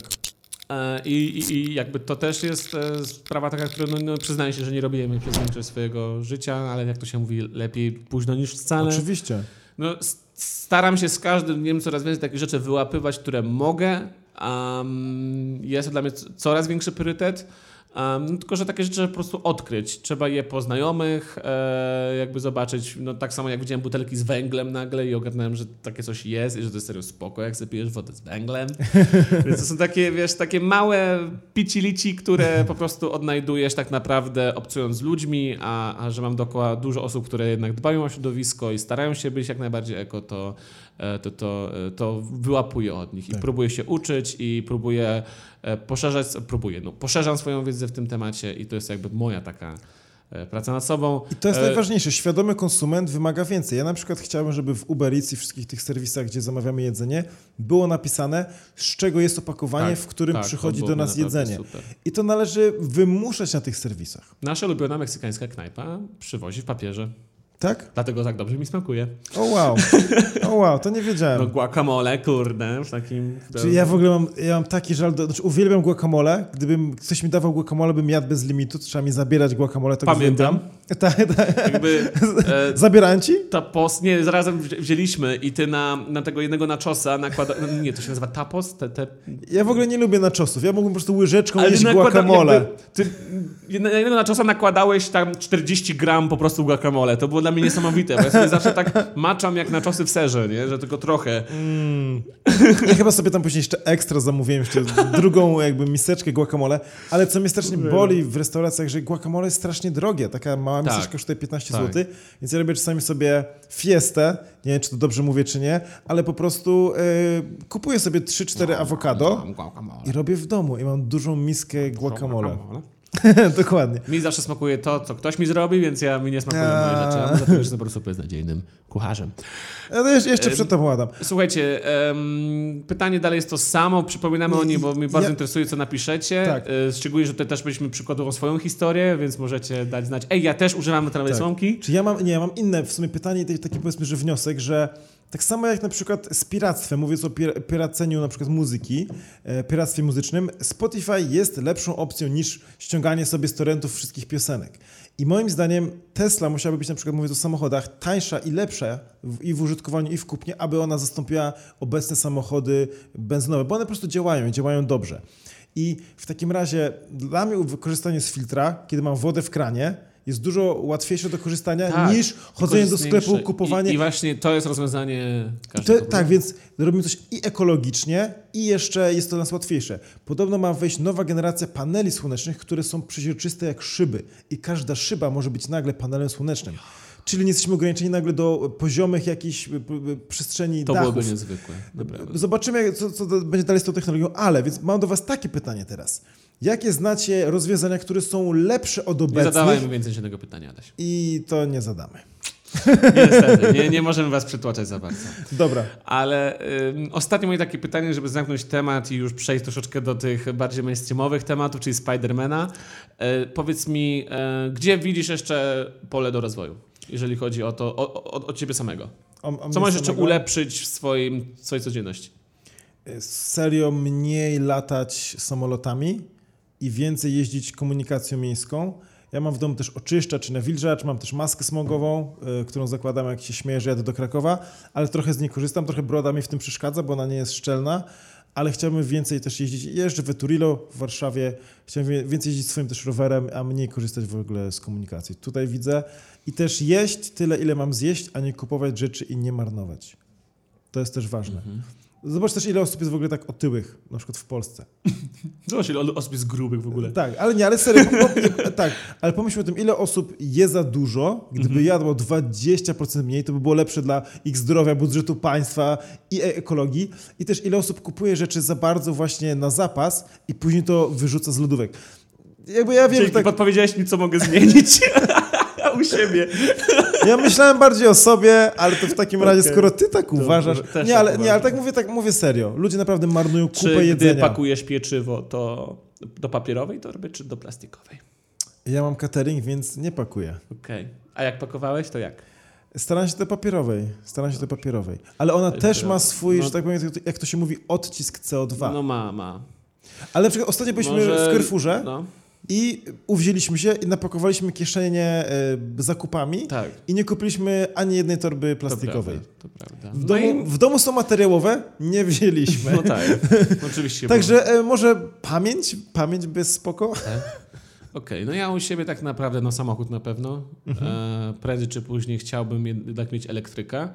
E, I, i, I jakby to też jest e, sprawa taka, którą no, no, przyznaję się, że nie robiłem przez większość swojego życia, ale jak to się mówi, lepiej późno niż wcale. Oczywiście. No, staram się z każdym dniem coraz więcej takich rzeczy wyłapywać, które mogę. Um, jest to dla mnie coraz większy priorytet. Um, tylko, że takie rzeczy po prostu odkryć. Trzeba je po znajomych, e, jakby zobaczyć. No, tak samo jak widziałem butelki z węglem nagle i ogarnąłem, że takie coś jest i że to jest serio spoko, jak sobie pijesz wodę z węglem. Więc to są takie, wiesz, takie małe picilici, które po prostu odnajdujesz tak naprawdę obcując z ludźmi, a, a że mam dookoła dużo osób, które jednak dbają o środowisko i starają się być jak najbardziej eko, to, to, to, e, to wyłapuję od nich i Tak. próbuję się uczyć i próbuję e, poszerzać, próbuję, no, poszerzam swoją wiedzę w tym temacie i to jest jakby moja taka e, praca nad sobą. I to jest E, najważniejsze. Świadomy konsument wymaga więcej. Ja na przykład chciałbym, żeby w Uber Eats i wszystkich tych serwisach, gdzie zamawiamy jedzenie, było napisane, z czego jest opakowanie, tak, w którym tak, przychodzi do nas jedzenie. Super. I to należy wymuszać na tych serwisach. Nasza ulubiona meksykańska knajpa przywozi w papierze. Tak? Dlatego tak dobrze mi smakuje. O wow. O wow, to nie wiedziałem. No guacamole, kurde, w takim... Czyli ja w ogóle mam, ja mam taki żal, do, znaczy uwielbiam guacamole. Gdybym ktoś mi dawał guacamole, bym jadł bez limitu, to trzeba mi zabierać guacamole. Tak Pamiętam. Tak, tak. Jakby e, Zabierałem ci? tapos, nie, zarazem wzi- wzięliśmy i ty na, na tego jednego nachosa nakłada... no Nie, to się nazywa tapos? Te, te... Ja w ogóle nie lubię naczosów. Ja mógłbym po prostu łyżeczką ty jeść nakłada- guacamole. jakby Ty na jednego nachosa nakładałeś tam 40 gram po prostu guacamole. To było dla mnie niesamowite, bo ja sobie zawsze tak maczam jak naczosy w serze, nie? Że tylko trochę. Ja chyba sobie tam później jeszcze ekstra zamówiłem, jeszcze drugą jakby miseczkę guacamole, ale co mnie strasznie boli w restauracjach, że guacamole jest strasznie drogie. Taka mała Tak. miseczka kosztuje 15 Tak. zł, więc ja robię czasami sobie fiestę, nie wiem czy to dobrze mówię czy nie, ale po prostu y, kupuję sobie 3-4 awokado Guacamole. i robię w domu i mam dużą miskę guacamole. Dokładnie. Mi zawsze smakuje to, co ktoś mi zrobi, więc ja mi nie smakują moje rzeczy. A poza tym, jestem po prostu beznadziejnym kucharzem. To jeszcze, jeszcze przed tobą Adam. Słuchajcie, em, pytanie dalej jest to samo. Przypominamy o niej, bo mnie bardzo Ja- interesuje, co napiszecie. Tak. E, Szczególnie, że tutaj też byliśmy przykładową swoją historię, więc możecie dać znać. Ej, ja też używam metalowej Tak. słomki. Czy ja mam, nie, ja mam inne w sumie pytanie, taki powiedzmy, że wniosek, że tak samo jak na przykład z piractwem, mówiąc o pir- piraceniu na przykład muzyki, e, piractwie muzycznym, Spotify jest lepszą opcją niż ściąganie sobie z torrentów wszystkich piosenek. I moim zdaniem Tesla musiałaby być na przykład, mówiąc o samochodach, tańsza i lepsza i w użytkowaniu, i w kupnie, aby ona zastąpiła obecne samochody benzynowe, bo one po prostu działają i działają dobrze. I w takim razie dla mnie wykorzystanie z filtra, kiedy mam wodę w kranie, jest dużo łatwiejsze do korzystania Tak. niż chodzenie do sklepu, kupowanie. I, I właśnie to jest rozwiązanie każdego. to, tak, więc robimy coś i ekologicznie, i jeszcze jest to dla nas łatwiejsze. Podobno ma wejść nowa generacja paneli słonecznych, które są przeźroczyste jak szyby. I każda szyba może być nagle panelem słonecznym. Czyli nie jesteśmy ograniczeni nagle do poziomych jakichś y, y, przestrzeni To dachów. byłoby niezwykłe. Naprawdę. Zobaczymy, co, co będzie dalej z tą technologią, ale więc mam do Was takie pytanie teraz. Jakie znacie rozwiązania, które są lepsze od Nie obecnych? zadawajmy więcej żadnego pytania, Adaś. I to nie zadamy. Niestety, nie, nie możemy was przytłaczać za bardzo. Dobra. Ale ym, ostatnie moje takie pytanie, żeby zamknąć temat i już przejść troszeczkę do tych bardziej mainstreamowych tematów, czyli Spidermana. E, powiedz mi, e, gdzie widzisz jeszcze pole do rozwoju, jeżeli chodzi o to, o, o, o ciebie samego? O, o Co możesz jeszcze ulepszyć w swoim, w swojej codzienności? Serio mniej latać samolotami i więcej jeździć komunikacją miejską. Ja mam w domu też oczyszczacz czy nawilżacz, mam też maskę smogową, y, którą zakładam jak się śmieję, że jadę do Krakowa, ale trochę z niej korzystam, trochę broda mi w tym przeszkadza, bo ona nie jest szczelna, ale chciałbym więcej też jeździć. Jeżdżę w Eturilo w Warszawie, chciałbym więcej jeździć swoim też rowerem, a mniej korzystać w ogóle z komunikacji. Tutaj widzę i też jeść tyle, ile mam zjeść, a nie kupować rzeczy i nie marnować. To jest też ważne. Mhm. Zobacz też, ile osób jest w ogóle tak otyłych, na przykład w Polsce. Zobacz, ile osób jest grubych w ogóle. Tak, ale nie, ale serio, tak, ale pomyślmy o tym, ile osób je za dużo, gdyby Mhm. jadło 20% mniej, to by było lepsze dla ich zdrowia, budżetu państwa i e- ekologii. I też ile osób kupuje rzeczy za bardzo właśnie na zapas i później to wyrzuca z lodówek. Jakby ja wiem, że tak, podpowiedziałeś mi, co mogę zmienić u siebie. Ja myślałem bardziej o sobie, ale to w takim razie, Okej. skoro ty tak uważasz, też tak nie, ale, nie, uważam. ale tak mówię, tak mówię serio. Ludzie naprawdę marnują kupę Czy jedzenia. pakujesz pieczywo, to do papierowej torby, czy do plastikowej? Ja mam catering, więc nie pakuję. Okej. A jak pakowałeś, to jak? Staram się do papierowej, staram się do papierowej. Ale ona też ma swój, no- że tak powiem, jak to się mówi, odcisk CO2. No ma, ma. Ale na przykład ostatnio byliśmy Może- w Carrefourze No, i uwzięliśmy się i napakowaliśmy kieszenie e, zakupami tak. i nie kupiliśmy ani jednej torby To plastikowej. prawda, to prawda. W No domu, i- w domu są materiałowe, nie wzięliśmy. No tak, oczywiście. Także e, może pamięć, pamięć bez spoko. Okej, no ja u siebie tak naprawdę, no samochód na pewno. Mhm. E, prędzej czy później chciałbym jednak mieć elektryka.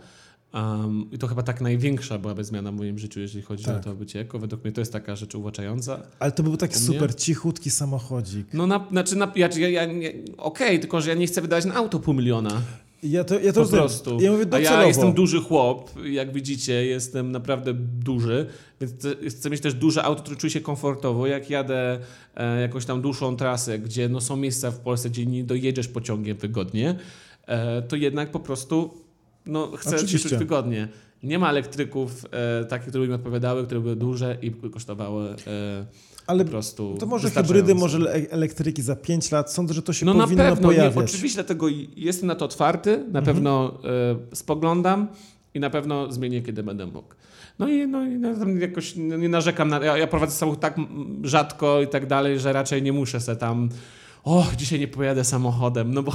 Um, I to chyba tak największa byłaby zmiana w moim życiu, jeżeli chodzi Tak. o to bycie eko. Według mnie to jest taka rzecz uwłaczająca. Ale to był taki super cichutki samochodzik. No, na, znaczy, na, ja, ja, ja, okej, tylko że ja nie chcę wydać na auto pół miliona. Ja to, ja to Po rozumiem. prostu. Ja mówię A ja jestem duży chłop, jak widzicie, jestem naprawdę duży, więc chcę- chcę mieć też duże auto, które czuję się komfortowo. Jak jadę e, jakąś tam dłuższą trasę, gdzie no, są miejsca w Polsce, gdzie nie dojedziesz pociągiem wygodnie, e, to jednak po prostu no, chcę się Oczywiście. czuć wygodnie. Nie ma elektryków e, takich, które by mi odpowiadały, które były duże i kosztowały e, Ale po prostu to może hybrydy, może le- elektryki za 5 lat. Sądzę, że to się No na powinno pewno, nie, oczywiście dlatego jestem na to otwarty, na Mhm. pewno e, spoglądam i na pewno zmienię, kiedy będę mógł. No i, no, i na- tam jakoś no, nie narzekam, na, ja, ja prowadzę samochód tak rzadko i tak dalej, że raczej nie muszę se tam o, dzisiaj nie pojadę samochodem, no bo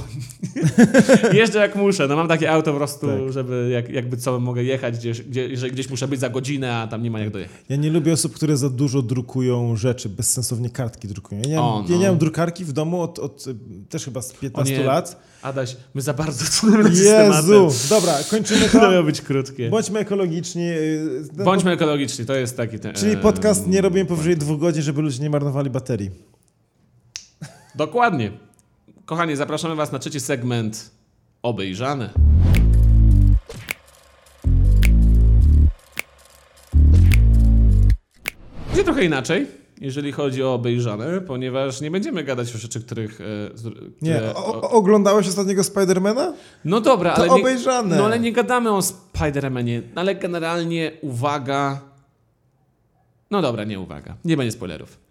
jeżdżę jak muszę, no mam takie auto po prostu, Tak. żeby jak, jakby co, mogę jechać gdzieś, gdzie, że gdzieś muszę być za godzinę, a tam nie ma jak dojechać. Ja nie lubię osób, które za dużo drukują rzeczy, bezsensownie kartki drukują. Ja nie mam, O, no. ja nie mam drukarki w domu od, od też chyba z 15 O nie, lat. Adaś, my za bardzo systematy. Jezu! Dobra, kończymy To to. miało być krótkie. Bądźmy ekologiczni. y, no, Bądźmy ekologiczni, to jest taki ten. Czyli podcast nie robiłem powyżej dwóch godzin, żeby ludzie nie marnowali baterii. Dokładnie. Kochani, zapraszamy Was na trzeci segment obejrzane. Będzie trochę inaczej, jeżeli chodzi o obejrzane, ponieważ nie będziemy gadać o rzeczy, których. e, Nie, które- o, o, oglądałeś ostatniego Spidermana? No dobra, To ale. Nie, obejrzane. no ale nie gadamy o Spider-Manie, ale generalnie uwaga. No dobra, nie uwaga. Nie będzie spoilerów.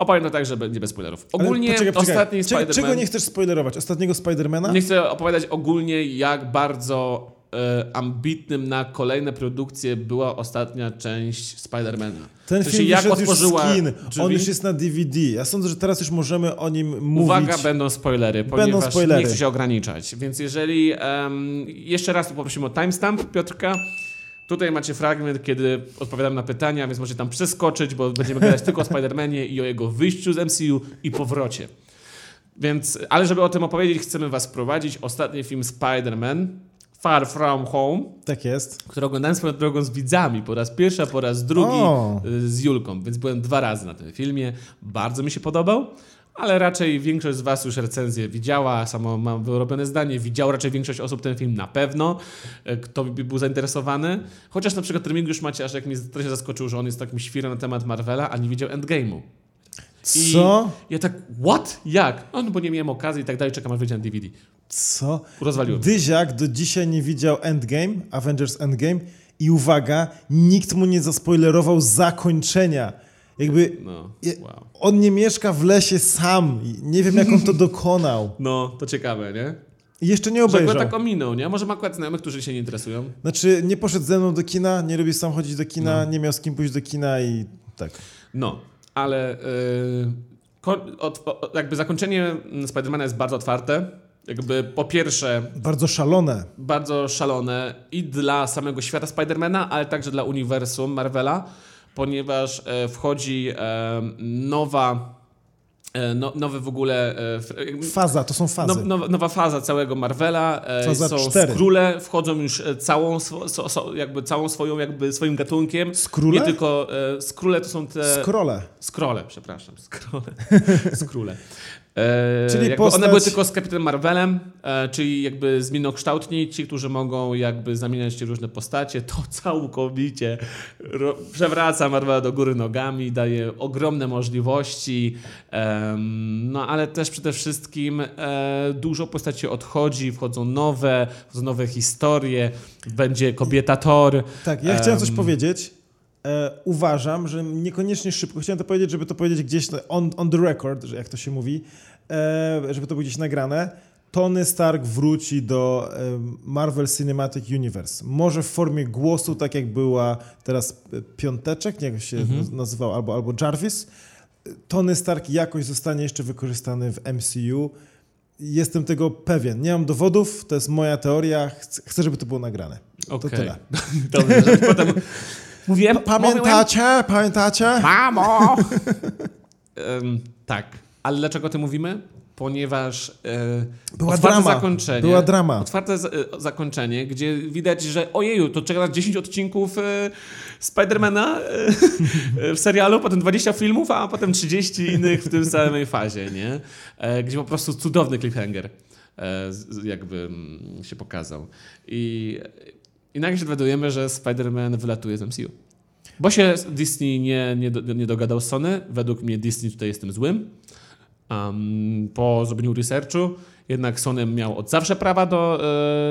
Opowiem to tak, że będzie bez spoilerów. Ogólnie poczekaj, poczekaj. ostatni Czego- Spider-Man... Czego nie chcesz spoilerować? Ostatniego Spidermana? Nie chcę opowiadać ogólnie, jak bardzo e, ambitnym na kolejne produkcje była ostatnia część Spidermana. Ten film jak już otworzyła z kin. drzwi? On już jest na DVD. Ja sądzę, że teraz już możemy o nim mówić. Uwaga, będą spoilery, Będą ponieważ spoilery. nie chcę się ograniczać. Więc jeżeli... em, jeszcze raz poprosimy o timestamp Piotrka. Tutaj macie fragment, kiedy odpowiadam na pytania, więc możecie tam przeskoczyć, bo będziemy gadać tylko o Spider-Manie i o jego wyjściu z MCU i powrocie. Więc, ale żeby o tym opowiedzieć, chcemy was prowadzić. Ostatni film Spider-Man, Far From Home, Tak jest. który oglądałem swoją drogą z widzami po raz pierwszy, a po raz drugi O. z Julką, więc byłem dwa razy na tym filmie. Bardzo mi się podobał, ale raczej większość z was już recenzję widziała, samo mam wyrobione zdanie, widział raczej większość osób ten film na pewno, y, kto by był zainteresowany. Chociaż na przykład Remigiusz Maciaszek mnie trochę zaskoczył, że on jest takim świrem na temat Marvela, a nie widział Endgame'u. I Co? Ja tak, what? Jak? No, no bo nie miałem okazji i tak dalej, czekam aż wyjdzie na DVD. Co? Rozwaliłem. Dyziak do dzisiaj nie widział Endgame, Avengers Endgame i uwaga, nikt mu nie zaspoilerował zakończenia. Jakby No, wow. on nie mieszka w lesie sam. Nie wiem, jak on to dokonał. No, to ciekawe, nie? I jeszcze nie Że obejrzał. akurat tak ominął, nie? Może ma akurat znajomych, którzy się nie interesują. Znaczy, nie poszedł ze mną do kina, nie lubi sam chodzić do kina, No. nie miał z kim pójść do kina i tak. No, ale yy, jakby zakończenie Spidermana jest bardzo otwarte. Jakby po pierwsze Bardzo szalone. bardzo szalone i dla samego świata Spidermana, ale także dla uniwersum Marvela, ponieważ e, wchodzi e, nowa, no, nowy w ogóle... E, Faza, to są fazy. no, nowa, nowa faza całego Marvela. E, Faza są cztery. skróle, wchodzą już e, całą, so, so, jakby całą swoją, jakby swoim gatunkiem. Skróle? Nie tylko e, skróle to są te... Skrole. Skrole, przepraszam, skrole. Skróle. E, Czyli postać- One były tylko z Captain Marvelem, e, czyli jakby zmiennokształtni, ci, którzy mogą jakby zamieniać różne postacie, to całkowicie ro, przewraca Marvela do góry nogami, daje ogromne możliwości, em, no ale też przede wszystkim e, dużo postaci odchodzi, wchodzą nowe, wchodzą nowe historie, będzie kobieta Thor. Tak, ja chciałem coś powiedzieć. E, uważam, że niekoniecznie szybko, chciałem to powiedzieć, żeby to powiedzieć gdzieś on, on the record, jak to się mówi, e, żeby to było gdzieś nagrane. Tony Stark wróci do Marvel Cinematic Universe. Może w formie głosu, tak jak była teraz e, Piąteczek, nie jak się nazywał, albo, albo Jarvis. Tony Stark jakoś zostanie jeszcze wykorzystany w MCU. Jestem tego pewien. Nie mam dowodów, to jest moja teoria. Chcę, żeby to było nagrane. To Okej. tyle. Dobrze, potem... Mówiłem, Pamiętacie? Pamiętacie? Mamo! Em, tak. Ale dlaczego o tym mówimy? Ponieważ e, Była otwarte drama. zakończenie. Była drama. Otwarte za, e, zakończenie, gdzie widać, że ojeju, to czeka nas 10 odcinków e, Spidermana e, w serialu, potem 20 filmów, a potem 30 innych w tym samej fazie, nie? E, gdzie po prostu cudowny cliffhanger e, jakby mm, się pokazał. I, I nagle się dowiadujemy, że Spider-Man wylatuje z MCU. Bo się Disney nie, nie, nie dogadał z Sony. Według mnie Disney tutaj jest tym złym. Um, po zrobieniu researchu jednak Sony miał od zawsze prawa do,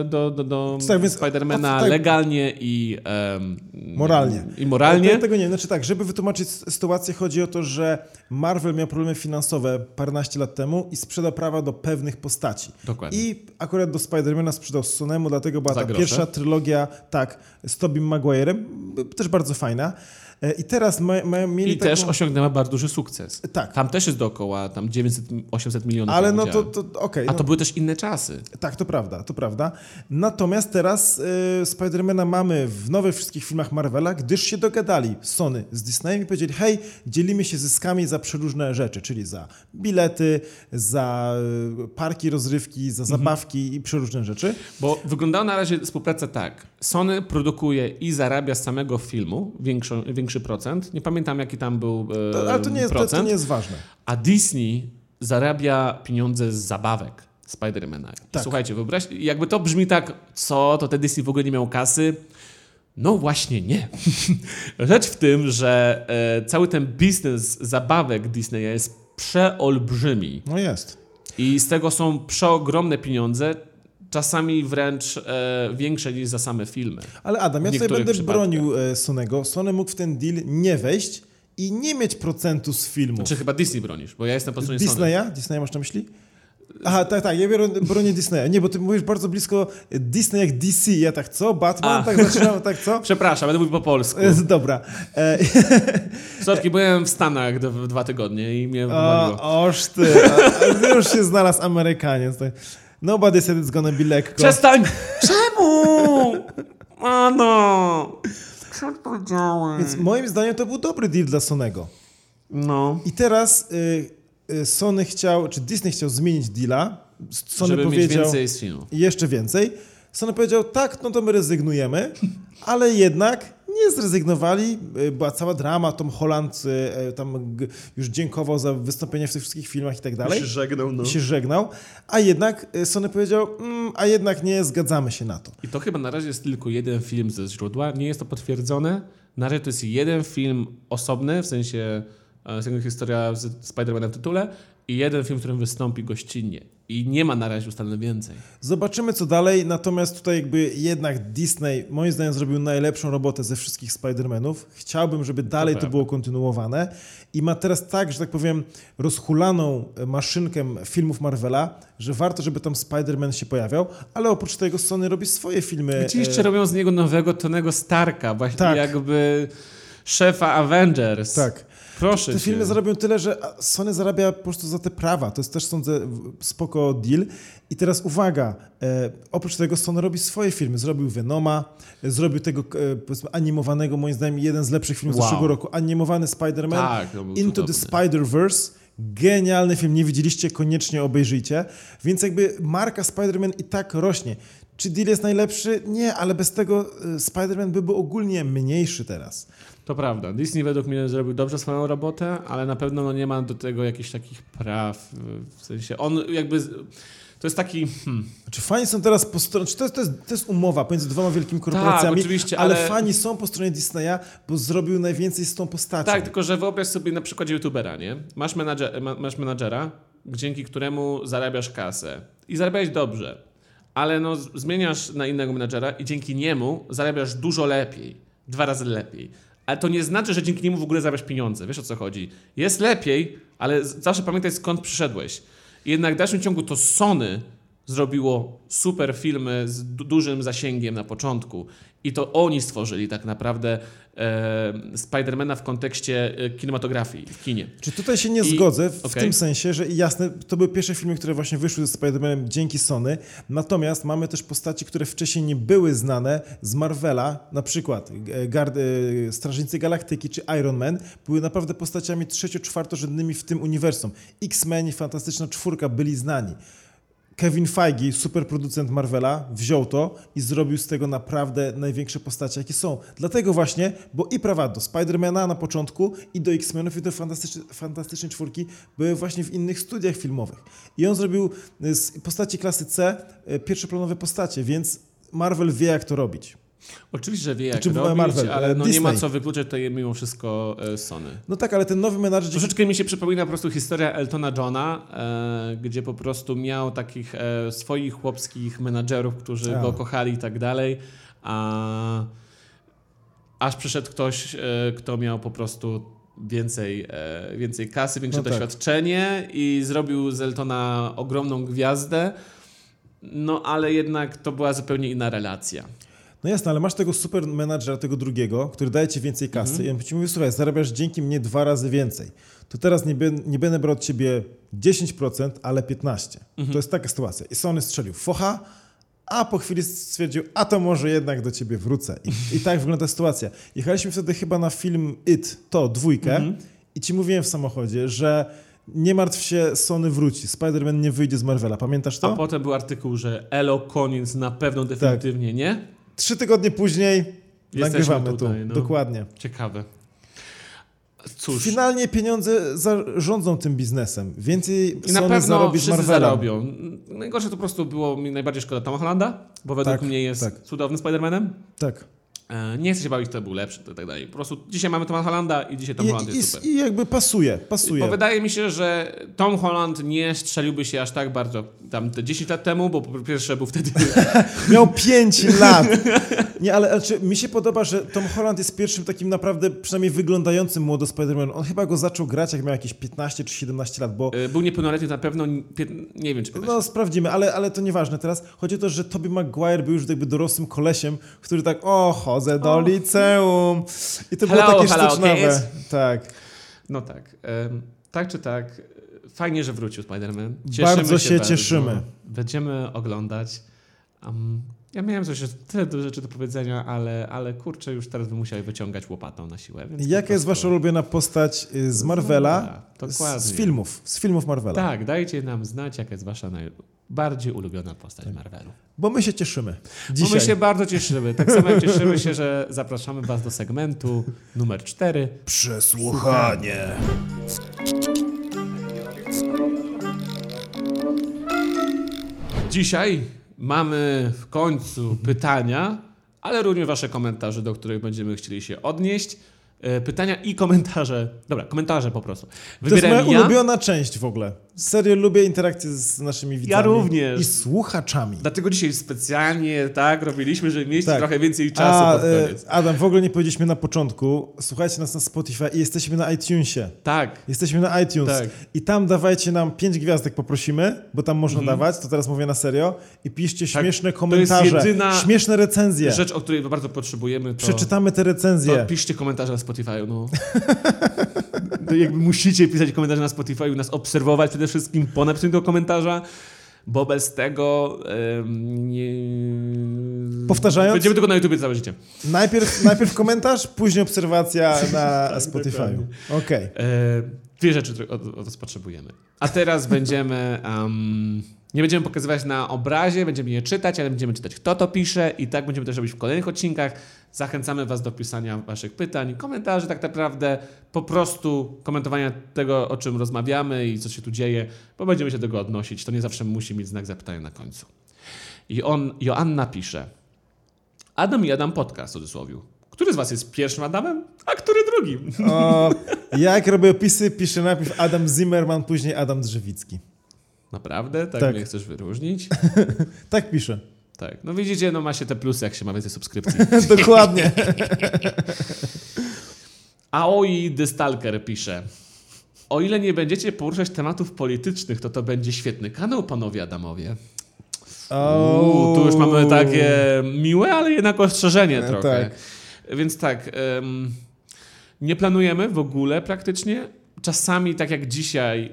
e, do, do, do Tak, Spidermana tak. legalnie i em, Moralnie. I moralnie. Ja tego nie wiem. Znaczy tak, żeby wytłumaczyć sytuację, chodzi o to, że Marvel miał problemy finansowe paręnaście lat temu i sprzedał prawa do pewnych postaci. Dokładnie. I akurat do Spidermana sprzedał Sonemu, dlatego była Za ta grosze. pierwsza trylogia, tak, z Tobim Maguirem, też bardzo fajna. E, I teraz ma, ma, mieli I taką... też osiągnęła bardzo duży sukces. Tak, Tam też jest dookoła tam 900-800 milionów. ale no to, to okej. A no. to były też inne czasy. Tak, to prawda, to prawda. Natomiast teraz y, Spidermana mamy w nowych wszystkich filmach Marvela, gdyż się dogadali Sony z Disneyem i powiedzieli, hej, dzielimy się zyskami za przeróżne rzeczy, czyli za bilety, za y, parki rozrywki, za zabawki i przeróżne rzeczy. Bo wyglądała na razie współpraca tak. Sony produkuje i zarabia z samego filmu większą, większy procent. Nie pamiętam, jaki tam był e, To, ale to nie, jest, to, procent. to nie jest ważne. A Disney zarabia pieniądze z zabawek Spidermana. Tak. Słuchajcie, wyobraź, jakby to brzmi tak, co, to te Disney w ogóle nie miał kasy. No właśnie nie. Rzecz w tym, że e, cały ten biznes zabawek Disneya jest przeolbrzymi. No jest. I z tego są przeogromne pieniądze, czasami wręcz e, większe niż za same filmy. Ale Adam, ja niektórych będę bronił e, Sonego. Sony mógł w ten deal nie wejść i nie mieć procentu z filmu. Czy chyba Disney bronisz? Bo ja jestem po stronie Sony. Disneya? Disneya masz na myśli? Aha, tak, tak, ja biorę, bronię Disneya. Nie, bo ty mówisz bardzo blisko Disney jak DC. Ja tak, co? Batman? A. Tak zaczynam, tak, co? Przepraszam, będę mówił po polsku. E, Dobra. E, Sorki, byłem w Stanach dwa tygodnie i mnie wywaliło. o, oż ty. A, a już się znalazł Amerykaniec. Tak. Nobody said it's gonna be lekko. Przestań! Czemu? Ano! Co powiedziałem? Więc moim zdaniem to był dobry deal dla Sonego. No. I teraz y, y, Sony chciał, czy Disney chciał zmienić deala. Sony Żeby mieć powiedział więcej z filmu. jeszcze więcej. Sony powiedział, tak, no to my rezygnujemy, ale jednak nie zrezygnowali. Y, Była cała drama, Tom Holland y, y, tam już dziękował za wystąpienie w tych wszystkich filmach i tak dalej. żegnał, no. I się żegnał, a jednak Sony powiedział, mm, a jednak nie, zgadzamy się na to. I to chyba na razie jest tylko jeden film ze źródła. Nie jest to potwierdzone. Na razie to jest jeden film osobny, w sensie e, historia z Spider-Manem w tytule i jeden film, w którym wystąpi gościnnie. I nie ma na razie ustalone więcej. Zobaczymy co dalej, natomiast tutaj jakby jednak Disney moim zdaniem zrobił najlepszą robotę ze wszystkich Spider-Manów. Chciałbym, żeby dalej to, prawda. było kontynuowane i ma teraz tak, że tak powiem, rozhulaną maszynkę filmów Marvela, że warto, żeby tam Spider-Man się pojawiał, ale oprócz tego Sony robi swoje filmy. Ci jeszcze e, robią z niego nowego Tonego Starka, właśnie Tak. jakby szefa Avengers. Tak. Proszę Te cię. filmy zarabiają tyle, że Sony zarabia po prostu za te prawa. To jest też, sądzę, spoko deal. I teraz uwaga, e, oprócz tego Sony robi swoje filmy. Zrobił Venoma, e, zrobił tego e, animowanego, moim zdaniem jeden z lepszych filmów z Wow. zeszłego roku, animowany Spider-Man. Tak, Into the. Spider-Verse. Genialny film, nie widzieliście, koniecznie obejrzyjcie. Więc jakby marka Spider-Man i tak rośnie. Czy deal jest najlepszy? Nie, ale bez tego e, Spider-Man by był ogólnie mniejszy teraz. To prawda. Disney według mnie zrobił dobrze swoją robotę, ale na pewno no, nie ma do tego jakichś takich praw. W sensie on jakby. To jest taki. Hmm, Znaczy fani są teraz po stronie, czy to jest, to, jest, to jest umowa pomiędzy dwoma wielkimi korporacjami, Tak, oczywiście, ale, ale- fani są po stronie Disneya, bo zrobił najwięcej z tą postacią. tak, tylko że wyobraź sobie na przykład youtubera, nie? Masz, menadżer, ma, masz menadżera, dzięki któremu zarabiasz kasę. I zarabiałeś dobrze. Ale no, zmieniasz na innego menadżera i dzięki niemu zarabiasz dużo lepiej. Dwa razy lepiej. Ale to nie znaczy, że dzięki niemu w ogóle zarabiasz pieniądze. Wiesz o co chodzi? Jest lepiej, ale zawsze pamiętaj skąd przyszedłeś. Jednak w dalszym ciągu to Sony zrobiło super filmy z du- dużym zasięgiem na początku. I to oni stworzyli tak naprawdę e, Spidermana w kontekście e, kinematografii w kinie. Czy tutaj się nie I- zgodzę w okej. tym sensie, że jasne, to były pierwsze filmy, które właśnie wyszły ze Spider-Manem dzięki Sony, natomiast mamy też postaci, które wcześniej nie były znane z Marvela, na przykład e, Gard, e, Strażnicy Galaktyki czy Iron Man, były naprawdę postaciami trzecio-czwartorzędnymi w tym uniwersum. X-Men i Fantastyczna Czwórka byli znani. Kevin Feige, superproducent Marvela, wziął to i zrobił z tego naprawdę największe postacie, jakie są. Dlatego właśnie, bo i prawa do Spidermana na początku, i do X-Menów, i do Fantastycznej, Fantastycznej Czwórki były właśnie w innych studiach filmowych. I on zrobił y, z postaci klasy C y, pierwszoplanowe postacie, więc Marvel wie, jak to robić. Oczywiście, że wie jak Znaczy, robić, Marvel, ale no nie ma co wykluczać tutaj mimo wszystko e, Sony. No tak, ale ten nowy menadżer... Troszeczkę mi się przypomina po prostu historia Eltona Johna, e, gdzie po prostu miał takich e, swoich chłopskich menadżerów, którzy Tak. go kochali i tak dalej, a aż przyszedł ktoś, e, kto miał po prostu więcej, e, więcej kasy, większe No tak. doświadczenie i zrobił z Eltona ogromną gwiazdę, no ale jednak to była zupełnie inna relacja. No jasne, ale masz tego super menadżera, tego drugiego, który daje ci więcej kasy Mhm. i on ci mówi, słuchaj, zarabiasz dzięki mnie dwa razy więcej. To teraz nie, nie będę brał od ciebie 10%, ale 15%. Mhm. To jest taka sytuacja. I Sony strzelił focha, a po chwili stwierdził, a to może jednak do ciebie wrócę. I, i tak wygląda sytuacja. Jechaliśmy wtedy chyba na film It, to, dwójkę Mhm. i ci mówiłem w samochodzie, że nie martw się, Sony wróci. Spider-Man nie wyjdzie z Marvela. Pamiętasz A to? potem był artykuł, że Elo koniec na pewno Tak. definitywnie, nie? Trzy tygodnie później Jesteśmy nagrywamy tutaj, tu. no. Dokładnie. Ciekawe. Cóż. Finalnie pieniądze zarządzą tym biznesem. Więcej I na Sony pewno zarobi wszyscy zarobią. Najgorsze to po prostu było mi najbardziej szkoda Toma Hollanda, bo według Tak, mnie jest tak. cudownym Spider-Manem. Tak. E, Nie chcę się bawić, kto był lepszy i tak dalej. Po prostu dzisiaj mamy Toma Hollanda i dzisiaj Tom I, Holland jest super. I jakby pasuje, pasuje. Bo wydaje mi się, że Tom Holland nie strzeliłby się aż tak bardzo tam te 10 lat temu, bo po pierwsze był wtedy Miał 5 lat. Nie, ale znaczy, mi się podoba, że Tom Holland jest pierwszym takim naprawdę przynajmniej wyglądającym młodo Spider-Man. On chyba go zaczął grać, jak miał jakieś 15 czy 17 lat, bo e, był niepełnoletni na pewno, nie wiem czy 15. no sprawdzimy, ale, ale to nieważne teraz. Chodzi o to, że Tobey Maguire był już jakby dorosłym kolesiem, który tak, o, chodzę do liceum. I to było Hello, takie hello, sztucznowe. Tak. No tak. tak czy tak, fajnie, że wrócił Spider-Man. Bardzo się cieszymy. Będziemy oglądać. Um, ja miałem coś, tyle do rzeczy do powiedzenia, ale, ale kurczę, już teraz bym musiał wyciągać łopatą na siłę. Jaka jest prostu- wasza ulubiona postać y, z Marvela? Dobra, Z, z filmów, z filmów Marvela. Tak, dajcie nam znać, jaka jest wasza najbardziej ulubiona postać Marvelu. Bo my się cieszymy. Bo Dzisiaj. my się bardzo cieszymy. Tak samo cieszymy się, że zapraszamy was do segmentu numer 4. Przesłuchanie. Dzisiaj mamy w końcu pytania, ale również wasze komentarze, do których będziemy chcieli się odnieść. E, Pytania i komentarze. Dobra, komentarze po prostu. To jest moja Wybieram ja. ulubiona część w ogóle. Serio lubię interakcję z naszymi widzami. również. I słuchaczami. Dlatego dzisiaj specjalnie tak robiliśmy, żeby mieć Tak. trochę więcej czasu A, e. Adam, w ogóle nie powiedzieliśmy na początku. Słuchajcie nas na Spotify i jesteśmy na iTunesie. Tak. Jesteśmy na iTunes. Tak. I tam dawajcie nam pięć gwiazdek, poprosimy, bo tam można dawać, to teraz mówię na serio. I piszcie Mhm. Tak. śmieszne To jest komentarze, jedyna śmieszne recenzje. Rzecz, o której bardzo potrzebujemy, to... Przeczytamy te recenzje. To piszcie komentarze na Spotify, no. to jakby musicie pisać komentarze na Spotify, nas obserwować przede wszystkim po napisaniu tego komentarza, bo bez tego em, nie... Powtarzając? Będziemy tylko na YouTubie całe życie. Najpierw, najpierw komentarz, później obserwacja na Spotify'u. dokładnie. Okej. E, dwie rzeczy które od, od was potrzebujemy. A teraz będziemy... em, nie będziemy pokazywać na obrazie, będziemy je czytać, ale będziemy czytać, kto to pisze i tak będziemy też robić w kolejnych odcinkach. Zachęcamy Was do pisania Waszych pytań, komentarzy, tak naprawdę po prostu komentowania tego, o czym rozmawiamy i co się tu dzieje, bo będziemy się do tego odnosić. To nie zawsze musi mieć znak zapytania na końcu. I on, Joanna pisze, Adam i Adam podcast w cudzysłowie. Który z Was jest pierwszym Adamem, a który drugim? O, Ja jak robię opisy, piszę najpierw Adam Zimmerman, później Adam Drzewicki. Naprawdę? Tak, Tak. mnie chcesz wyróżnić? Tak piszę. Tak. No widzicie, no ma się te plusy, jak się ma więcej subskrypcji. Dokładnie. Aoi The Stalker pisze. O ile nie będziecie poruszać tematów politycznych, to to będzie świetny kanał, panowie Adamowie. Uuu, tu już mamy takie miłe, ale jednak ostrzeżenie E, trochę. tak. Więc tak, em, nie planujemy w ogóle praktycznie. Czasami, tak jak dzisiaj,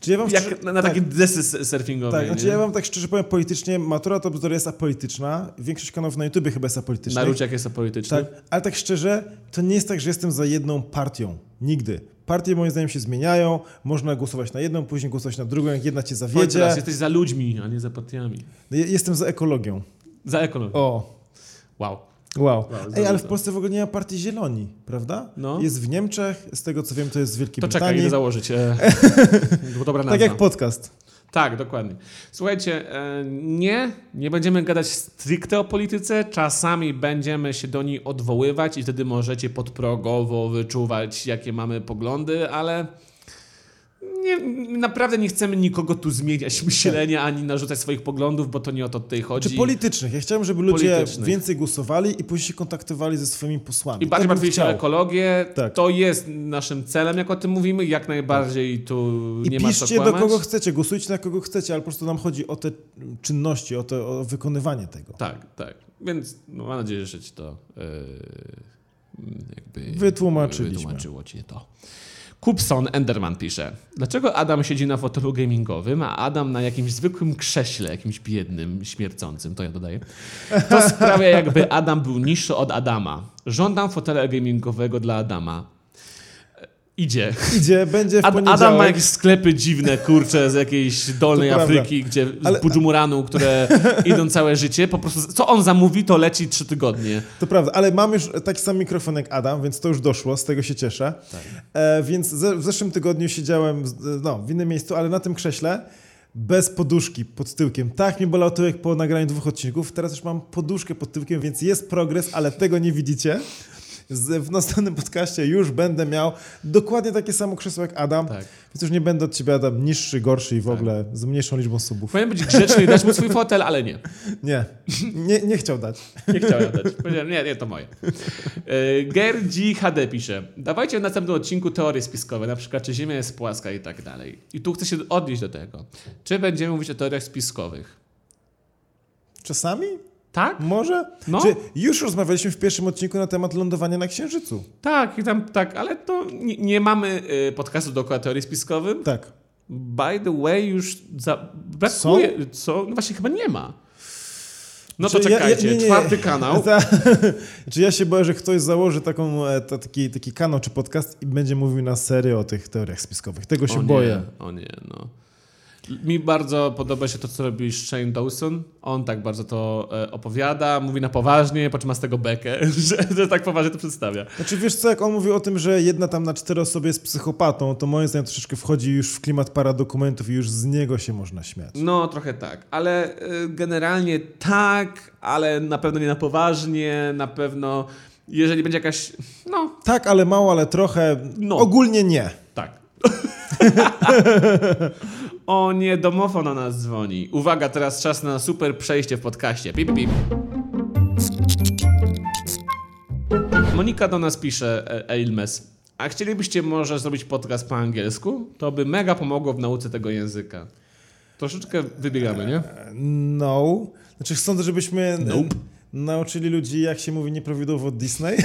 Czy ja wam szczerze- jak na, na tak, takie desy surfingowe. Tak, znaczy ja wam tak szczerze powiem politycznie, Matura to bzdur jest apolityczna. Większość kanałów na YouTube chyba jest apolityczna. Naruciak jest apolityczny. Tak, ale tak szczerze, to nie jest tak, że jestem za jedną partią. Nigdy. Partie moim zdaniem się zmieniają, można głosować na jedną, później głosować na drugą, jak jedna cię zawiedzie. teraz, jesteś za ludźmi, a nie za partiami. Je- Jestem za ekologią. Za ekologię. O, Wow. Wow. Ej, ale w Polsce w ogóle nie ma partii Zieloni, prawda? No. Jest w Niemczech, z tego co wiem, to jest w Wielkiej To czekaj, Brytanii. idę założyć. E, dobra nazwa. tak jak podcast. Tak, dokładnie. Słuchajcie, e, nie, nie będziemy gadać stricte o polityce. Czasami będziemy się do niej odwoływać i wtedy możecie podprogowo wyczuwać, jakie mamy poglądy, ale nie, naprawdę nie chcemy nikogo tu zmieniać myślenia ani narzucać swoich poglądów, bo to nie o to tutaj chodzi. Czy politycznych. Ja chciałem, żeby ludzie więcej głosowali i później się kontaktowali ze swoimi posłami. I bardziej Tak bym martwić się o ekologię. Tak. To jest naszym celem, jak o tym mówimy. Jak najbardziej tu I nie ma co piszcie do kłamać. kogo chcecie, głosujcie na kogo chcecie, ale po prostu nam chodzi o te czynności, o, te, o wykonywanie tego. Tak, tak. Więc no, mam nadzieję, że ci to yy, jakby Wytłumaczyliśmy. wytłumaczyło ci to. Kupson Enderman pisze. Dlaczego Adam siedzi na fotelu gamingowym, a Adam na jakimś zwykłym krześle, jakimś biednym, śmiercącym, to ja dodaję. To sprawia, jakby Adam był niższy od Adama. Żądam fotela gamingowego dla Adama. E, Idzie. Idzie, będzie w Ad, poniedziałek. Adam ma jakieś sklepy dziwne, kurcze, z jakiejś dolnej To prawda. Afryki, gdzie Ale- z Budżumuranu, które idą całe życie. Po prostu, co on zamówi, to leci trzy tygodnie. To prawda, ale mam już taki sam mikrofon jak Adam, więc to już doszło, z tego się cieszę. E, więc ze, w zeszłym tygodniu siedziałem z- no, w innym miejscu, ale na tym krześle bez poduszki pod tyłkiem. Tak mnie bolał tyłek po nagraniu dwóch odcinków, teraz już mam poduszkę pod tyłkiem, więc jest progres, ale tego nie widzicie. W następnym podcaście już będę miał dokładnie takie samo krzesło jak Adam, Tak. więc już nie będę od ciebie Adam niższy, gorszy i w ogóle z mniejszą liczbą subów. Powinien być grzeczny i dać mu swój fotel, ale nie. Nie, nie, nie chciał dać. Nie chciałem dać. Powiedziałem, nie, nie, to moje. E, Gerdzi HD pisze. Dawajcie w następnym odcinku teorie spiskowe, na przykład czy Ziemia jest płaska i tak dalej. I tu chcę się odnieść do tego. Czy będziemy mówić o teoriach spiskowych? Czasami? Tak? Może? No. Czy już rozmawialiśmy w pierwszym odcinku na temat lądowania na Księżycu? Tak, i tam tak, ale to nie, nie mamy y, podcastu dookoła teorii spiskowych. Tak. By the way, już za, brakuje. Co? No właśnie chyba nie ma. No to Czy ja- ja- czekajcie, nie, nie. czwarty kanał. Ta, czy ja się boję, że ktoś założy taką, e, ta, taki, taki kanał czy podcast i będzie mówił na serio o tych teoriach spiskowych. Tego się o boję. Nie, o nie, no. Mi bardzo podoba się to, co robi Shane Dawson. On tak bardzo to e, opowiada, mówi na poważnie, po czym ma z tego bekę, że, że tak poważnie to przedstawia. Znaczy wiesz co, jak on mówił o tym, że jedna tam na cztery osoby jest psychopatą, to moim zdaniem troszeczkę wchodzi już w klimat paradokumentów i już z niego się można śmiać. No, trochę tak, ale e, generalnie tak, ale na pewno nie na poważnie, na pewno jeżeli będzie jakaś, no, Tak, ale mało, ale trochę. No. Ogólnie nie. tak. O nie, domofon na nas dzwoni. Uwaga, teraz czas na super przejście w podcaście. Pip, pip. Monika do nas pisze, Eilmes. A chcielibyście może zrobić podcast po angielsku? To by mega pomogło w nauce tego języka. Troszeczkę wybiegamy, nie? No. Znaczy sądzę, żebyśmy Nope. nauczyli ludzi, jak się mówi nieprawidłowo Disney.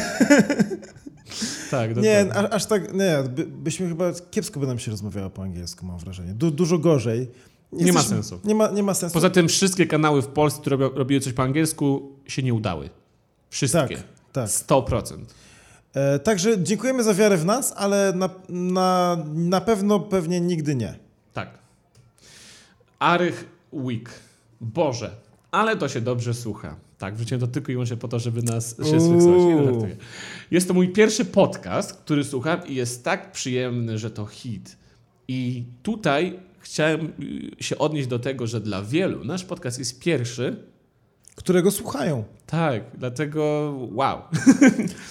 Tak, Nie, dokładnie. aż tak, nie, by, byśmy chyba, kiepsko by nam się rozmawiało po angielsku, mam wrażenie. Du, dużo gorzej. Nie ma sensu. Nie ma, nie ma sensu. Poza tym wszystkie kanały w Polsce, które robiły coś po angielsku, się nie udały. Wszystkie. Tak, tak. 100%. E, także dziękujemy za wiarę w nas, ale na, na, na pewno pewnie nigdy nie. Tak. Arych Week. Boże, ale to się dobrze słucha. Tak, wrzuciłem to tylko i wyłącznie po to, żeby nas się. Nie, no. Jest to mój pierwszy podcast, który słucham i jest tak przyjemny, że to hit. I tutaj chciałem y, się odnieść do tego, że dla wielu nasz podcast jest pierwszy. Którego słuchają. Tak, dlatego wow.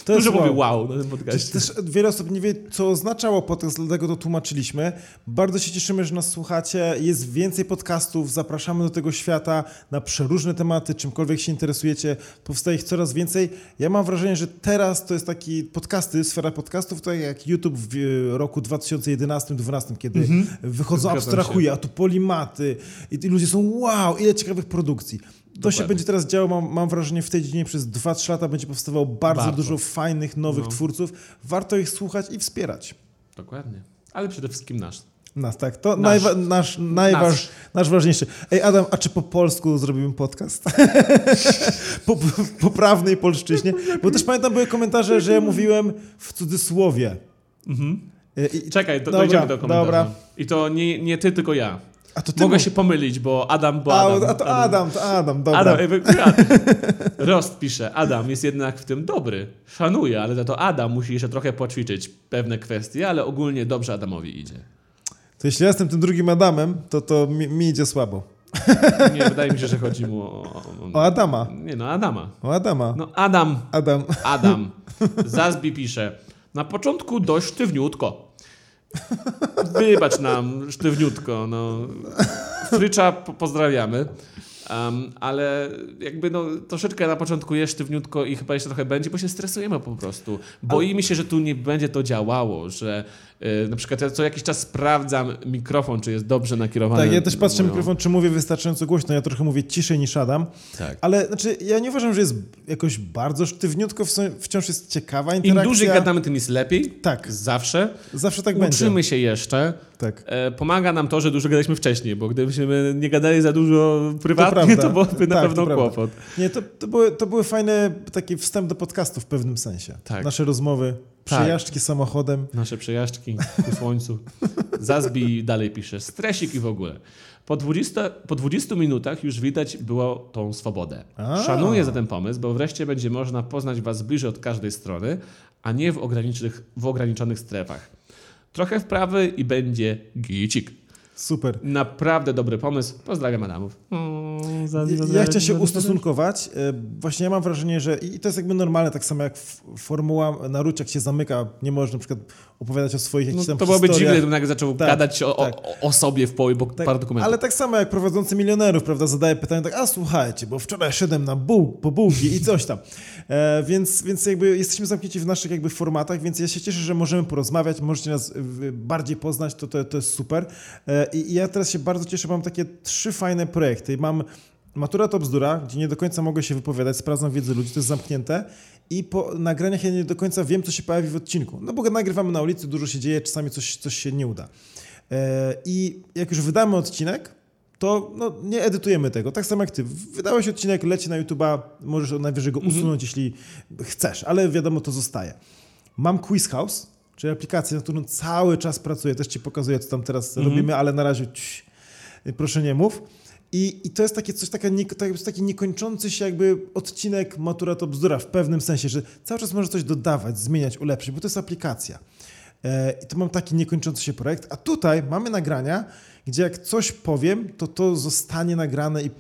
To jest Dużo mówię wow. wow na tym podcaście. Też wiele osób nie wie, co oznaczało podcast, dlatego to tłumaczyliśmy. Bardzo się cieszymy, że nas słuchacie. Jest więcej podcastów, zapraszamy do tego świata na przeróżne tematy, czymkolwiek się interesujecie. Powstaje ich coraz więcej. Ja mam wrażenie, że teraz to jest taki podcasty, sfera podcastów, tak jak YouTube w e, roku 2011-2012, kiedy wychodzą, Zgadzam abstrahuje, a tu polimaty i ludzie są wow, ile ciekawych produkcji. To się Dokładnie. będzie teraz działo, mam, mam wrażenie, w tej dziedzinie przez 2-3 lata będzie powstawało bardzo, dużo fajnych, nowych No. twórców. Warto ich słuchać i wspierać. Dokładnie. Ale przede wszystkim nasz. Nas, tak. To Nasz. najwa- nasz, najważ, Nasz. nasz ważniejszy. Ej, Adam, a czy po polsku zrobimy podcast? po, po poprawnej polszczyźnie? Bo też pamiętam, były komentarze, że ja mówiłem w cudzysłowie. E, I, Czekaj, do, Dobra, dojdziemy do komentarza. dobra. I to nie, nie ty, tylko ja. A Mogę mów- się pomylić, bo Adam, bo a, Adam. a to Adam, to Adam, dobra. Adam, Adam. Rost pisze, Adam jest jednak w tym dobry. Szanuję, ale za to Adam musi jeszcze trochę poćwiczyć pewne kwestie, ale ogólnie dobrze Adamowi idzie. To jeśli ja jestem tym drugim Adamem, to to mi, mi idzie słabo. Nie, wydaje mi się, że chodzi mu o... O Adama. Nie no, Adama. O Adama. No Adam, Adam. Adam. Zazbi pisze, na początku dość sztywniutko. Wybacz nam, sztywniutko. No. Frycza po pozdrawiamy. Um, ale jakby no, troszeczkę na początku jest sztywniutko i chyba jeszcze trochę będzie, bo się stresujemy po prostu. Boimy się, że tu nie będzie to działało, że na przykład ja co jakiś czas sprawdzam mikrofon, czy jest dobrze nakierowany. Tak, ja też patrzę Mówią. mikrofon, czy mówię wystarczająco głośno. Ja trochę mówię ciszej niż Adam. Tak. Ale znaczy, ja nie uważam, że jest jakoś bardzo sztywniutko, wciąż jest ciekawa Im interakcja. dłużej gadamy, tym jest lepiej. Tak. Zawsze. Zawsze tak Uczymy będzie. się jeszcze. Tak. E, pomaga nam to, że dużo gadaliśmy wcześniej, bo gdybyśmy nie gadali za dużo prywatnie, prawda. to, byłoby na Tak, pewno to kłopot. Nie, to, to, były, to były fajne taki wstęp do podcastu w pewnym sensie. Tak. Nasze rozmowy, Tak. przejażdżki samochodem. Nasze przejażdżki ku słońcu. Zazbi dalej pisze. Stresik i w ogóle. Po 20, po 20 minutach już widać było tą swobodę. A. Szanuję za ten pomysł, bo wreszcie będzie można poznać Was bliżej od każdej strony, a nie w ograniczonych, w ograniczonych strefach. Trochę wprawy i będzie gicik. Super. Naprawdę dobry pomysł. Pozdrawiam Adamów. Mm, za- za- za- Ja chciałem się ustosunkować. E, Właśnie ja mam wrażenie, że i to jest jakby normalne, tak samo jak formuła na ruciach się zamyka, nie możesz na przykład opowiadać o swoich No, jakichś tam to byłoby historiach. dziwne, gdybym nagle zaczął Tak, gadać o, tak. o, o sobie w połowie, bo Tak, parę dokumentów. ale tak samo jak prowadzący milionerów, prawda, zadaje pytanie tak, a słuchajcie, bo wczoraj szedłem na buł, po bułki i coś tam. E, więc, więc jakby jesteśmy zamknięci w naszych jakby formatach, więc ja się cieszę, że możemy porozmawiać, możecie nas bardziej poznać, to, to, to jest super. E, I i ja teraz się bardzo cieszę, mam takie trzy fajne projekty. Mam Matura to bzdura, gdzie nie do końca mogę się wypowiadać, sprawdzam wiedzę ludzi, to jest zamknięte i po nagraniach ja nie do końca wiem, co się pojawi w odcinku. No bo nagrywamy na ulicy, dużo się dzieje, czasami coś, coś się nie uda. E, I jak już wydamy odcinek, to no, nie edytujemy tego. Tak samo jak ty. Wydałeś odcinek, leci na YouTube'a, możesz najwyżej go usunąć, jeśli chcesz, ale wiadomo, to zostaje. Mam Quiz House, czyli aplikację, na którą cały czas pracuję. Też ci pokazuję, co tam teraz robimy, ale na razie cii, proszę nie mów. I, I to jest takie coś, taka nie, jest taki niekończący się jakby odcinek Matura to bzdura w pewnym sensie, że cały czas może coś dodawać, zmieniać, ulepszyć, bo to jest aplikacja. E, I to mam taki niekończący się projekt. A tutaj mamy nagrania, gdzie jak coś powiem, to to zostanie nagrane i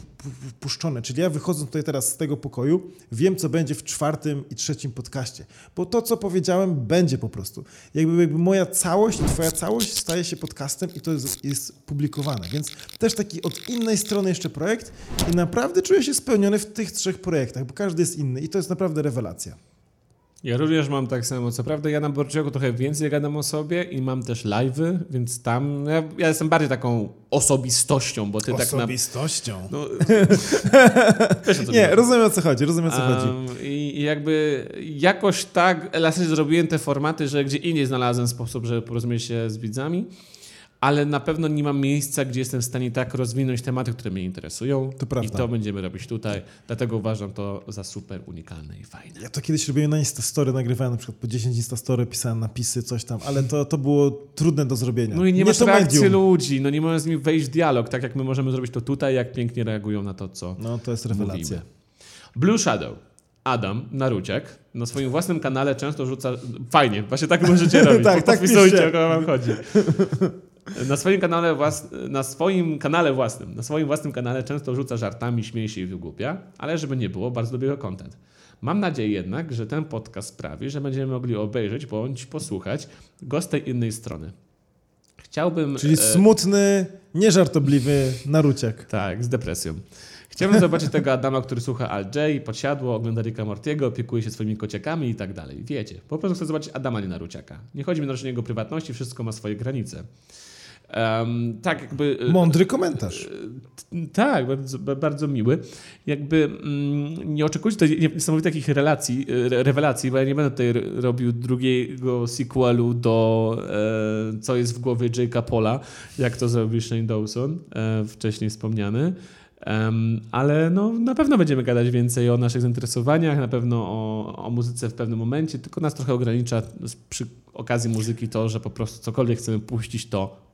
puszczone. Czyli ja wychodząc tutaj teraz z tego pokoju, wiem, co będzie w czwartym i trzecim podcaście. Bo to, co powiedziałem, będzie po prostu. Jakby, jakby moja całość i twoja całość staje się podcastem i to jest, jest publikowane. Więc też taki od innej strony jeszcze projekt i naprawdę czuję się spełniony w tych trzech projektach, bo każdy jest inny i to jest naprawdę rewelacja. Ja również mam tak samo. Co prawda ja na Borcioku trochę więcej gadam o sobie i mam też live'y, więc tam ja, ja, jestem bardziej taką osobistością, bo ty osobistością. tak na... No, Nie, rozumiem o co chodzi, rozumiem o co um, chodzi. I jakby jakoś tak elastycznie zrobiłem te formaty, że gdzie indziej znalazłem sposób, żeby porozumieć się z widzami ale na pewno nie mam miejsca, gdzie jestem w stanie tak rozwinąć tematy, które mnie interesują. To prawda. I to będziemy robić tutaj. Dlatego uważam to za super unikalne i fajne. Ja to kiedyś robiłem na Instastory, nagrywałem na przykład po 10 Instastory, pisałem napisy, coś tam, ale to, to było trudne do zrobienia. No i nie, nie masz reakcji ludzi, no nie możesz z nimi wejść w dialog, tak jak my możemy zrobić to tutaj, jak pięknie reagują na to, co No to jest rewelacja. Mówimy. Blue Shadow. Adam Naruciak na swoim własnym kanale często rzuca... Fajnie, właśnie tak możecie robić. tak, tak podpisujcie, o kogo wam chodzi. Na swoim kanale, włas... na swoim kanale własnym, na swoim własnym kanale często rzuca żartami, śmieje się i wygłupia, ale żeby nie było, bardzo lubię jego content. Mam nadzieję jednak, że ten podcast sprawi, że będziemy mogli obejrzeć bądź posłuchać go z tej innej strony. Chciałbym... Czyli e, smutny, nieżartobliwy Naruciak. Tak, z depresją. Chciałbym zobaczyć tego Adama, który słucha Al J, podsiadło, ogląda Ricka Mortiego, opiekuje się swoimi kociakami i tak dalej. Wiecie, po prostu chcę zobaczyć Adama, nie Naruciaka. Nie chodzi mi o jego prywatności, wszystko ma swoje granice. Um, tak, jakby. E, Mądry komentarz. E, tak, bardzo, bardzo miły. Jakby mm, nie oczekujcie tutaj niesamowitych takich relacji, e, rewelacji, bo ja nie będę tutaj robił drugiego sequelu do e, Co jest w głowie Jake'a Pola, jak to zrobił Shane Dawson, e, wcześniej wspomniany. Um, ale no, na pewno będziemy gadać więcej o naszych zainteresowaniach, na pewno o, o muzyce w pewnym momencie, tylko nas trochę ogranicza przy okazji muzyki to, że po prostu cokolwiek chcemy puścić, to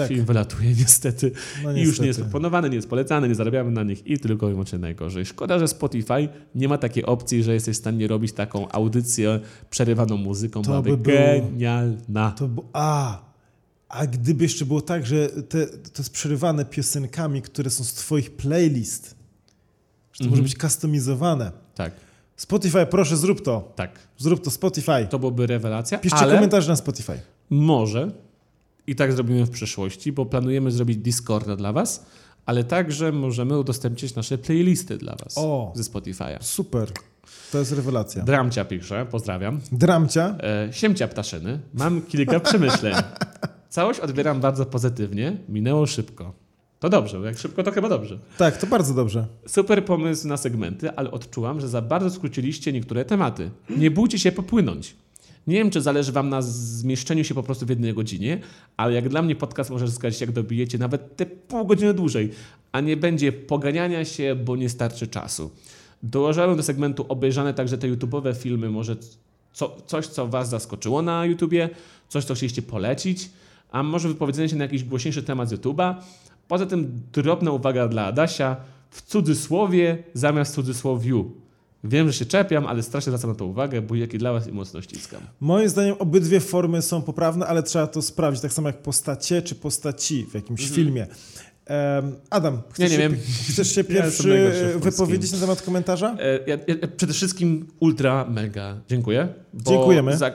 tak. film wylatuje niestety. No, niestety. I już nie jest proponowany, nie jest polecany, nie zarabiamy na nich i tylko i wyłącznie najgorzej. Szkoda, że Spotify nie ma takiej opcji, że jesteś w stanie robić taką audycję przerywaną muzyką. To by genialna. To by... A, a gdyby jeszcze było tak, że te, to jest przerywane piosenkami, które są z twoich playlist, że to -hmm. może być kustomizowane. Tak. Spotify, proszę zrób to. Tak. Zrób to Spotify. To byłoby rewelacja. Piszcie ale komentarze na Spotify. Może i tak zrobimy w przyszłości, bo planujemy zrobić Discorda dla was, ale także możemy udostępnić nasze playlisty dla was o, ze Spotify'a. Super. To jest rewelacja. Dramcia pisze, pozdrawiam. Dramcia? E, siemcia ptaszyny. Mam kilka przemyśleń. Całość odbieram bardzo pozytywnie. Minęło szybko. To dobrze, jak szybko, to chyba dobrze. Tak, to bardzo dobrze. Super pomysł na segmenty, ale odczułam, że za bardzo skróciliście niektóre tematy. Nie bójcie się popłynąć. Nie wiem, czy zależy Wam na zmieszczeniu się po prostu w jednej godzinie, ale jak dla mnie podcast może zyskać, jak dobijecie nawet te pół godziny dłużej, a nie będzie poganiania się, bo nie starczy czasu. Dołożyłem do segmentu obejrzane także te YouTube'owe filmy, może co, coś, co Was zaskoczyło na YouTubie, coś, co chcieliście polecić, a może wypowiedzenie się na jakiś głośniejszy temat YouTube'a. Poza tym drobna uwaga dla Adasia, w cudzysłowie zamiast cudzysłowiu. Wiem, że się czepiam, ale strasznie zwracam na to uwagę, bo jaki dla was i mocno ściskam. Moim zdaniem obydwie formy są poprawne, ale trzeba to sprawdzić, tak samo jak postacie czy postaci w jakimś -hmm. filmie. Adam, chcesz, nie się, chcesz się pierwszy ja wypowiedzieć na temat komentarza? E, ja, ja, przede wszystkim ultra, mega dziękuję. Bo Dziękujemy. Za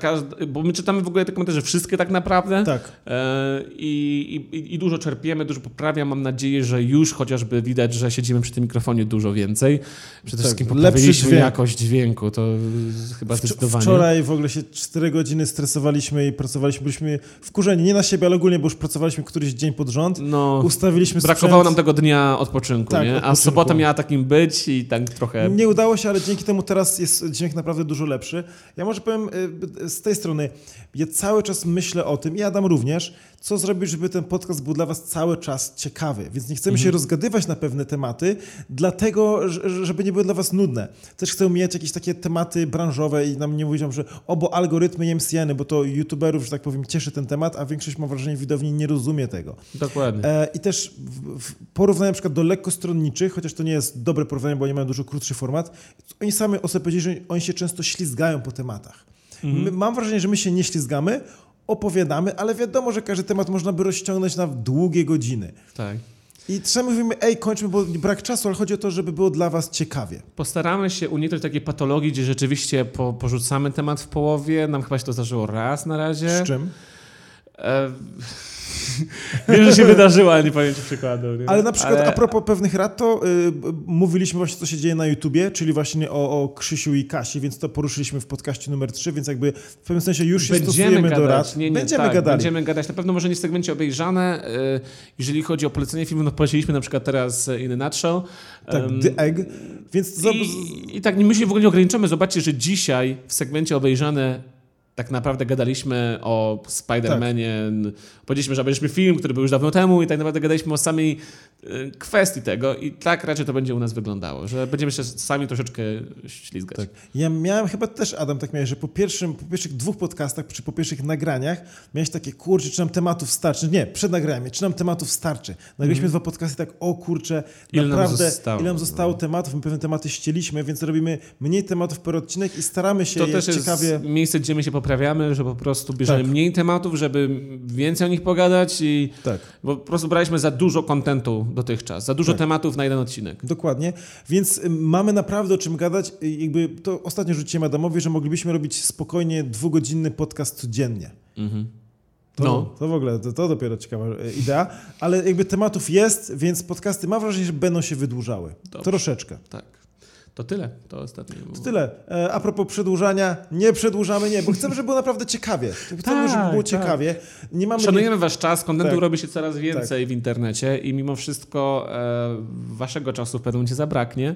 bo my czytamy w ogóle te komentarze wszystkie tak naprawdę. Tak. E, i, i, I dużo czerpiemy, dużo poprawiam. Mam nadzieję, że już chociażby widać, że siedzimy przy tym mikrofonie dużo więcej. Przede tak, wszystkim poprawiliśmy dźwięk. jakość dźwięku, to chyba zdecydowanie. Wczoraj w ogóle się 4 godziny stresowaliśmy i pracowaliśmy, byliśmy wkurzeni, nie na siebie, ale ogólnie, bo już pracowaliśmy któryś dzień pod rząd. No, Ustawiliśmy brakowało nam tego dnia odpoczynku, tak, nie? a sobota miała takim być i tak trochę... Nie udało się, ale dzięki temu teraz jest dźwięk naprawdę dużo lepszy. Ja może powiem y, z tej strony, ja cały czas myślę o tym i Adam również, co zrobić, żeby ten podcast był dla Was cały czas ciekawy. Więc nie chcemy mhm. się rozgadywać na pewne tematy, dlatego, żeby nie były dla Was nudne. Też chcę mieć jakieś takie tematy branżowe i nam nie mówią, że obo algorytmy MCN, bo to youtuberów, że tak powiem, cieszy ten temat, a większość, mam wrażenie, widowni nie rozumie tego. Dokładnie. E, I też porównaniu na przykład do lekkostronniczych, chociaż to nie jest dobre porównanie, bo oni mają dużo krótszy format, oni sami o sobie powiedzieli, że oni się często ślizgają po tematach. Mhm. Mam wrażenie, że my się nie ślizgamy, opowiadamy, ale wiadomo, że każdy temat można by rozciągnąć na długie godziny. Tak. I czasami mówimy, ej, kończmy, bo brak czasu, ale chodzi o to, żeby było dla was ciekawie. Postaramy się uniknąć takiej patologii, gdzie rzeczywiście po, porzucamy temat w połowie. Nam chyba się to zdarzyło raz na razie. Z czym? E... Wiem, że się wydarzyło, ale nie pamiętam przykładu. Nie? Ale na przykład ale... a propos pewnych rad, to y, mówiliśmy właśnie, co się dzieje na YouTubie, czyli właśnie o, o Krzysiu i Kasi, więc to poruszyliśmy w podcaście numer 3, więc jakby w pewnym sensie już się będziemy stosujemy gadać. do rad. Nie, nie, będziemy tak, gadali. Będziemy gadać. Na pewno może nie w segmencie obejrzane. Y, jeżeli chodzi o polecenie filmu, no poleciliśmy na przykład teraz In a Nutshell. Tak, Um, The Egg. Więc to, I, I tak my się w ogóle nie ograniczamy. Zobaczcie, że dzisiaj w segmencie obejrzane tak naprawdę gadaliśmy o Spider-Manie. Tak. Powiedzieliśmy, że obejrzeliśmy film, który był już dawno temu i tak naprawdę gadaliśmy o samej y, kwestii tego i tak raczej to będzie u nas wyglądało, że będziemy się sami troszeczkę ślizgać. Tak. Ja miałem chyba też, Adam, tak miałeś, że po, pierwszym, po pierwszych dwóch podcastach, czy po pierwszych nagraniach miałeś takie, kurczę, czy nam tematów starczy? Nie, przed nagraniem, czy nam tematów starczy? Nagraliśmy dwa podcasty tak, o kurczę. Ile nam naprawdę, zostało, ile nam zostało no. tematów, my pewne tematy ścieliśmy, więc robimy mniej tematów per odcinek i staramy się To je też jest miejsce, gdzie my się poprawiamy, że po prostu bierzemy Tak. mniej tematów, żeby więcej o nich pogadać i Tak. po prostu braliśmy za dużo kontentu dotychczas, za dużo Tak. tematów na jeden odcinek. Dokładnie, więc y, mamy naprawdę o czym gadać. Jakby to ostatnio rzuciłem Adamowi, że moglibyśmy robić spokojnie dwugodzinny podcast codziennie. Mhm. To, No. to w ogóle, to, to dopiero ciekawa y, idea, ale jakby tematów jest, więc podcasty mam wrażenie, że będą się wydłużały. Dobrze. Troszeczkę. Tak. To tyle. To ostatnie. To tyle. E, a propos przedłużania, nie przedłużamy, nie, bo chcemy, żeby było naprawdę ciekawie. Chcemy, Tak, żeby było tak. ciekawie. Nie mamy... Szanujemy wasz czas, kontentu Tak. robi się coraz więcej w internecie i mimo wszystko e, waszego czasu w pewnym momencie zabraknie.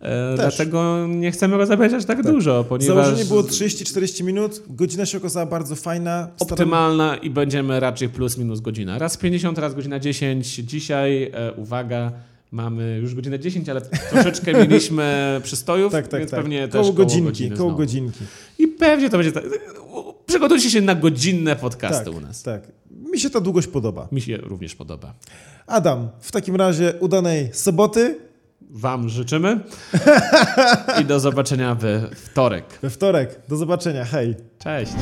E, dlatego nie chcemy go zabierać aż tak, dużo, ponieważ Założenie było 30-40 minut, godzina się okazała bardzo fajna. Optymalna i będziemy raczej plus minus godzina. Raz 50, raz godzina 10. Dzisiaj, e, uwaga, mamy już godzinę 10, ale troszeczkę mieliśmy przystojów, Tak, tak, więc tak. pewnie koło też godzinki, koło znowu. godzinki. I pewnie to będzie tak. Przygotujcie się na godzinne podcasty Tak, u nas. tak. Mi się ta długość podoba. Mi się również podoba. Adam, w takim razie udanej soboty, Wam życzymy i do zobaczenia we wtorek. we wtorek. Do zobaczenia, hej. Cześć.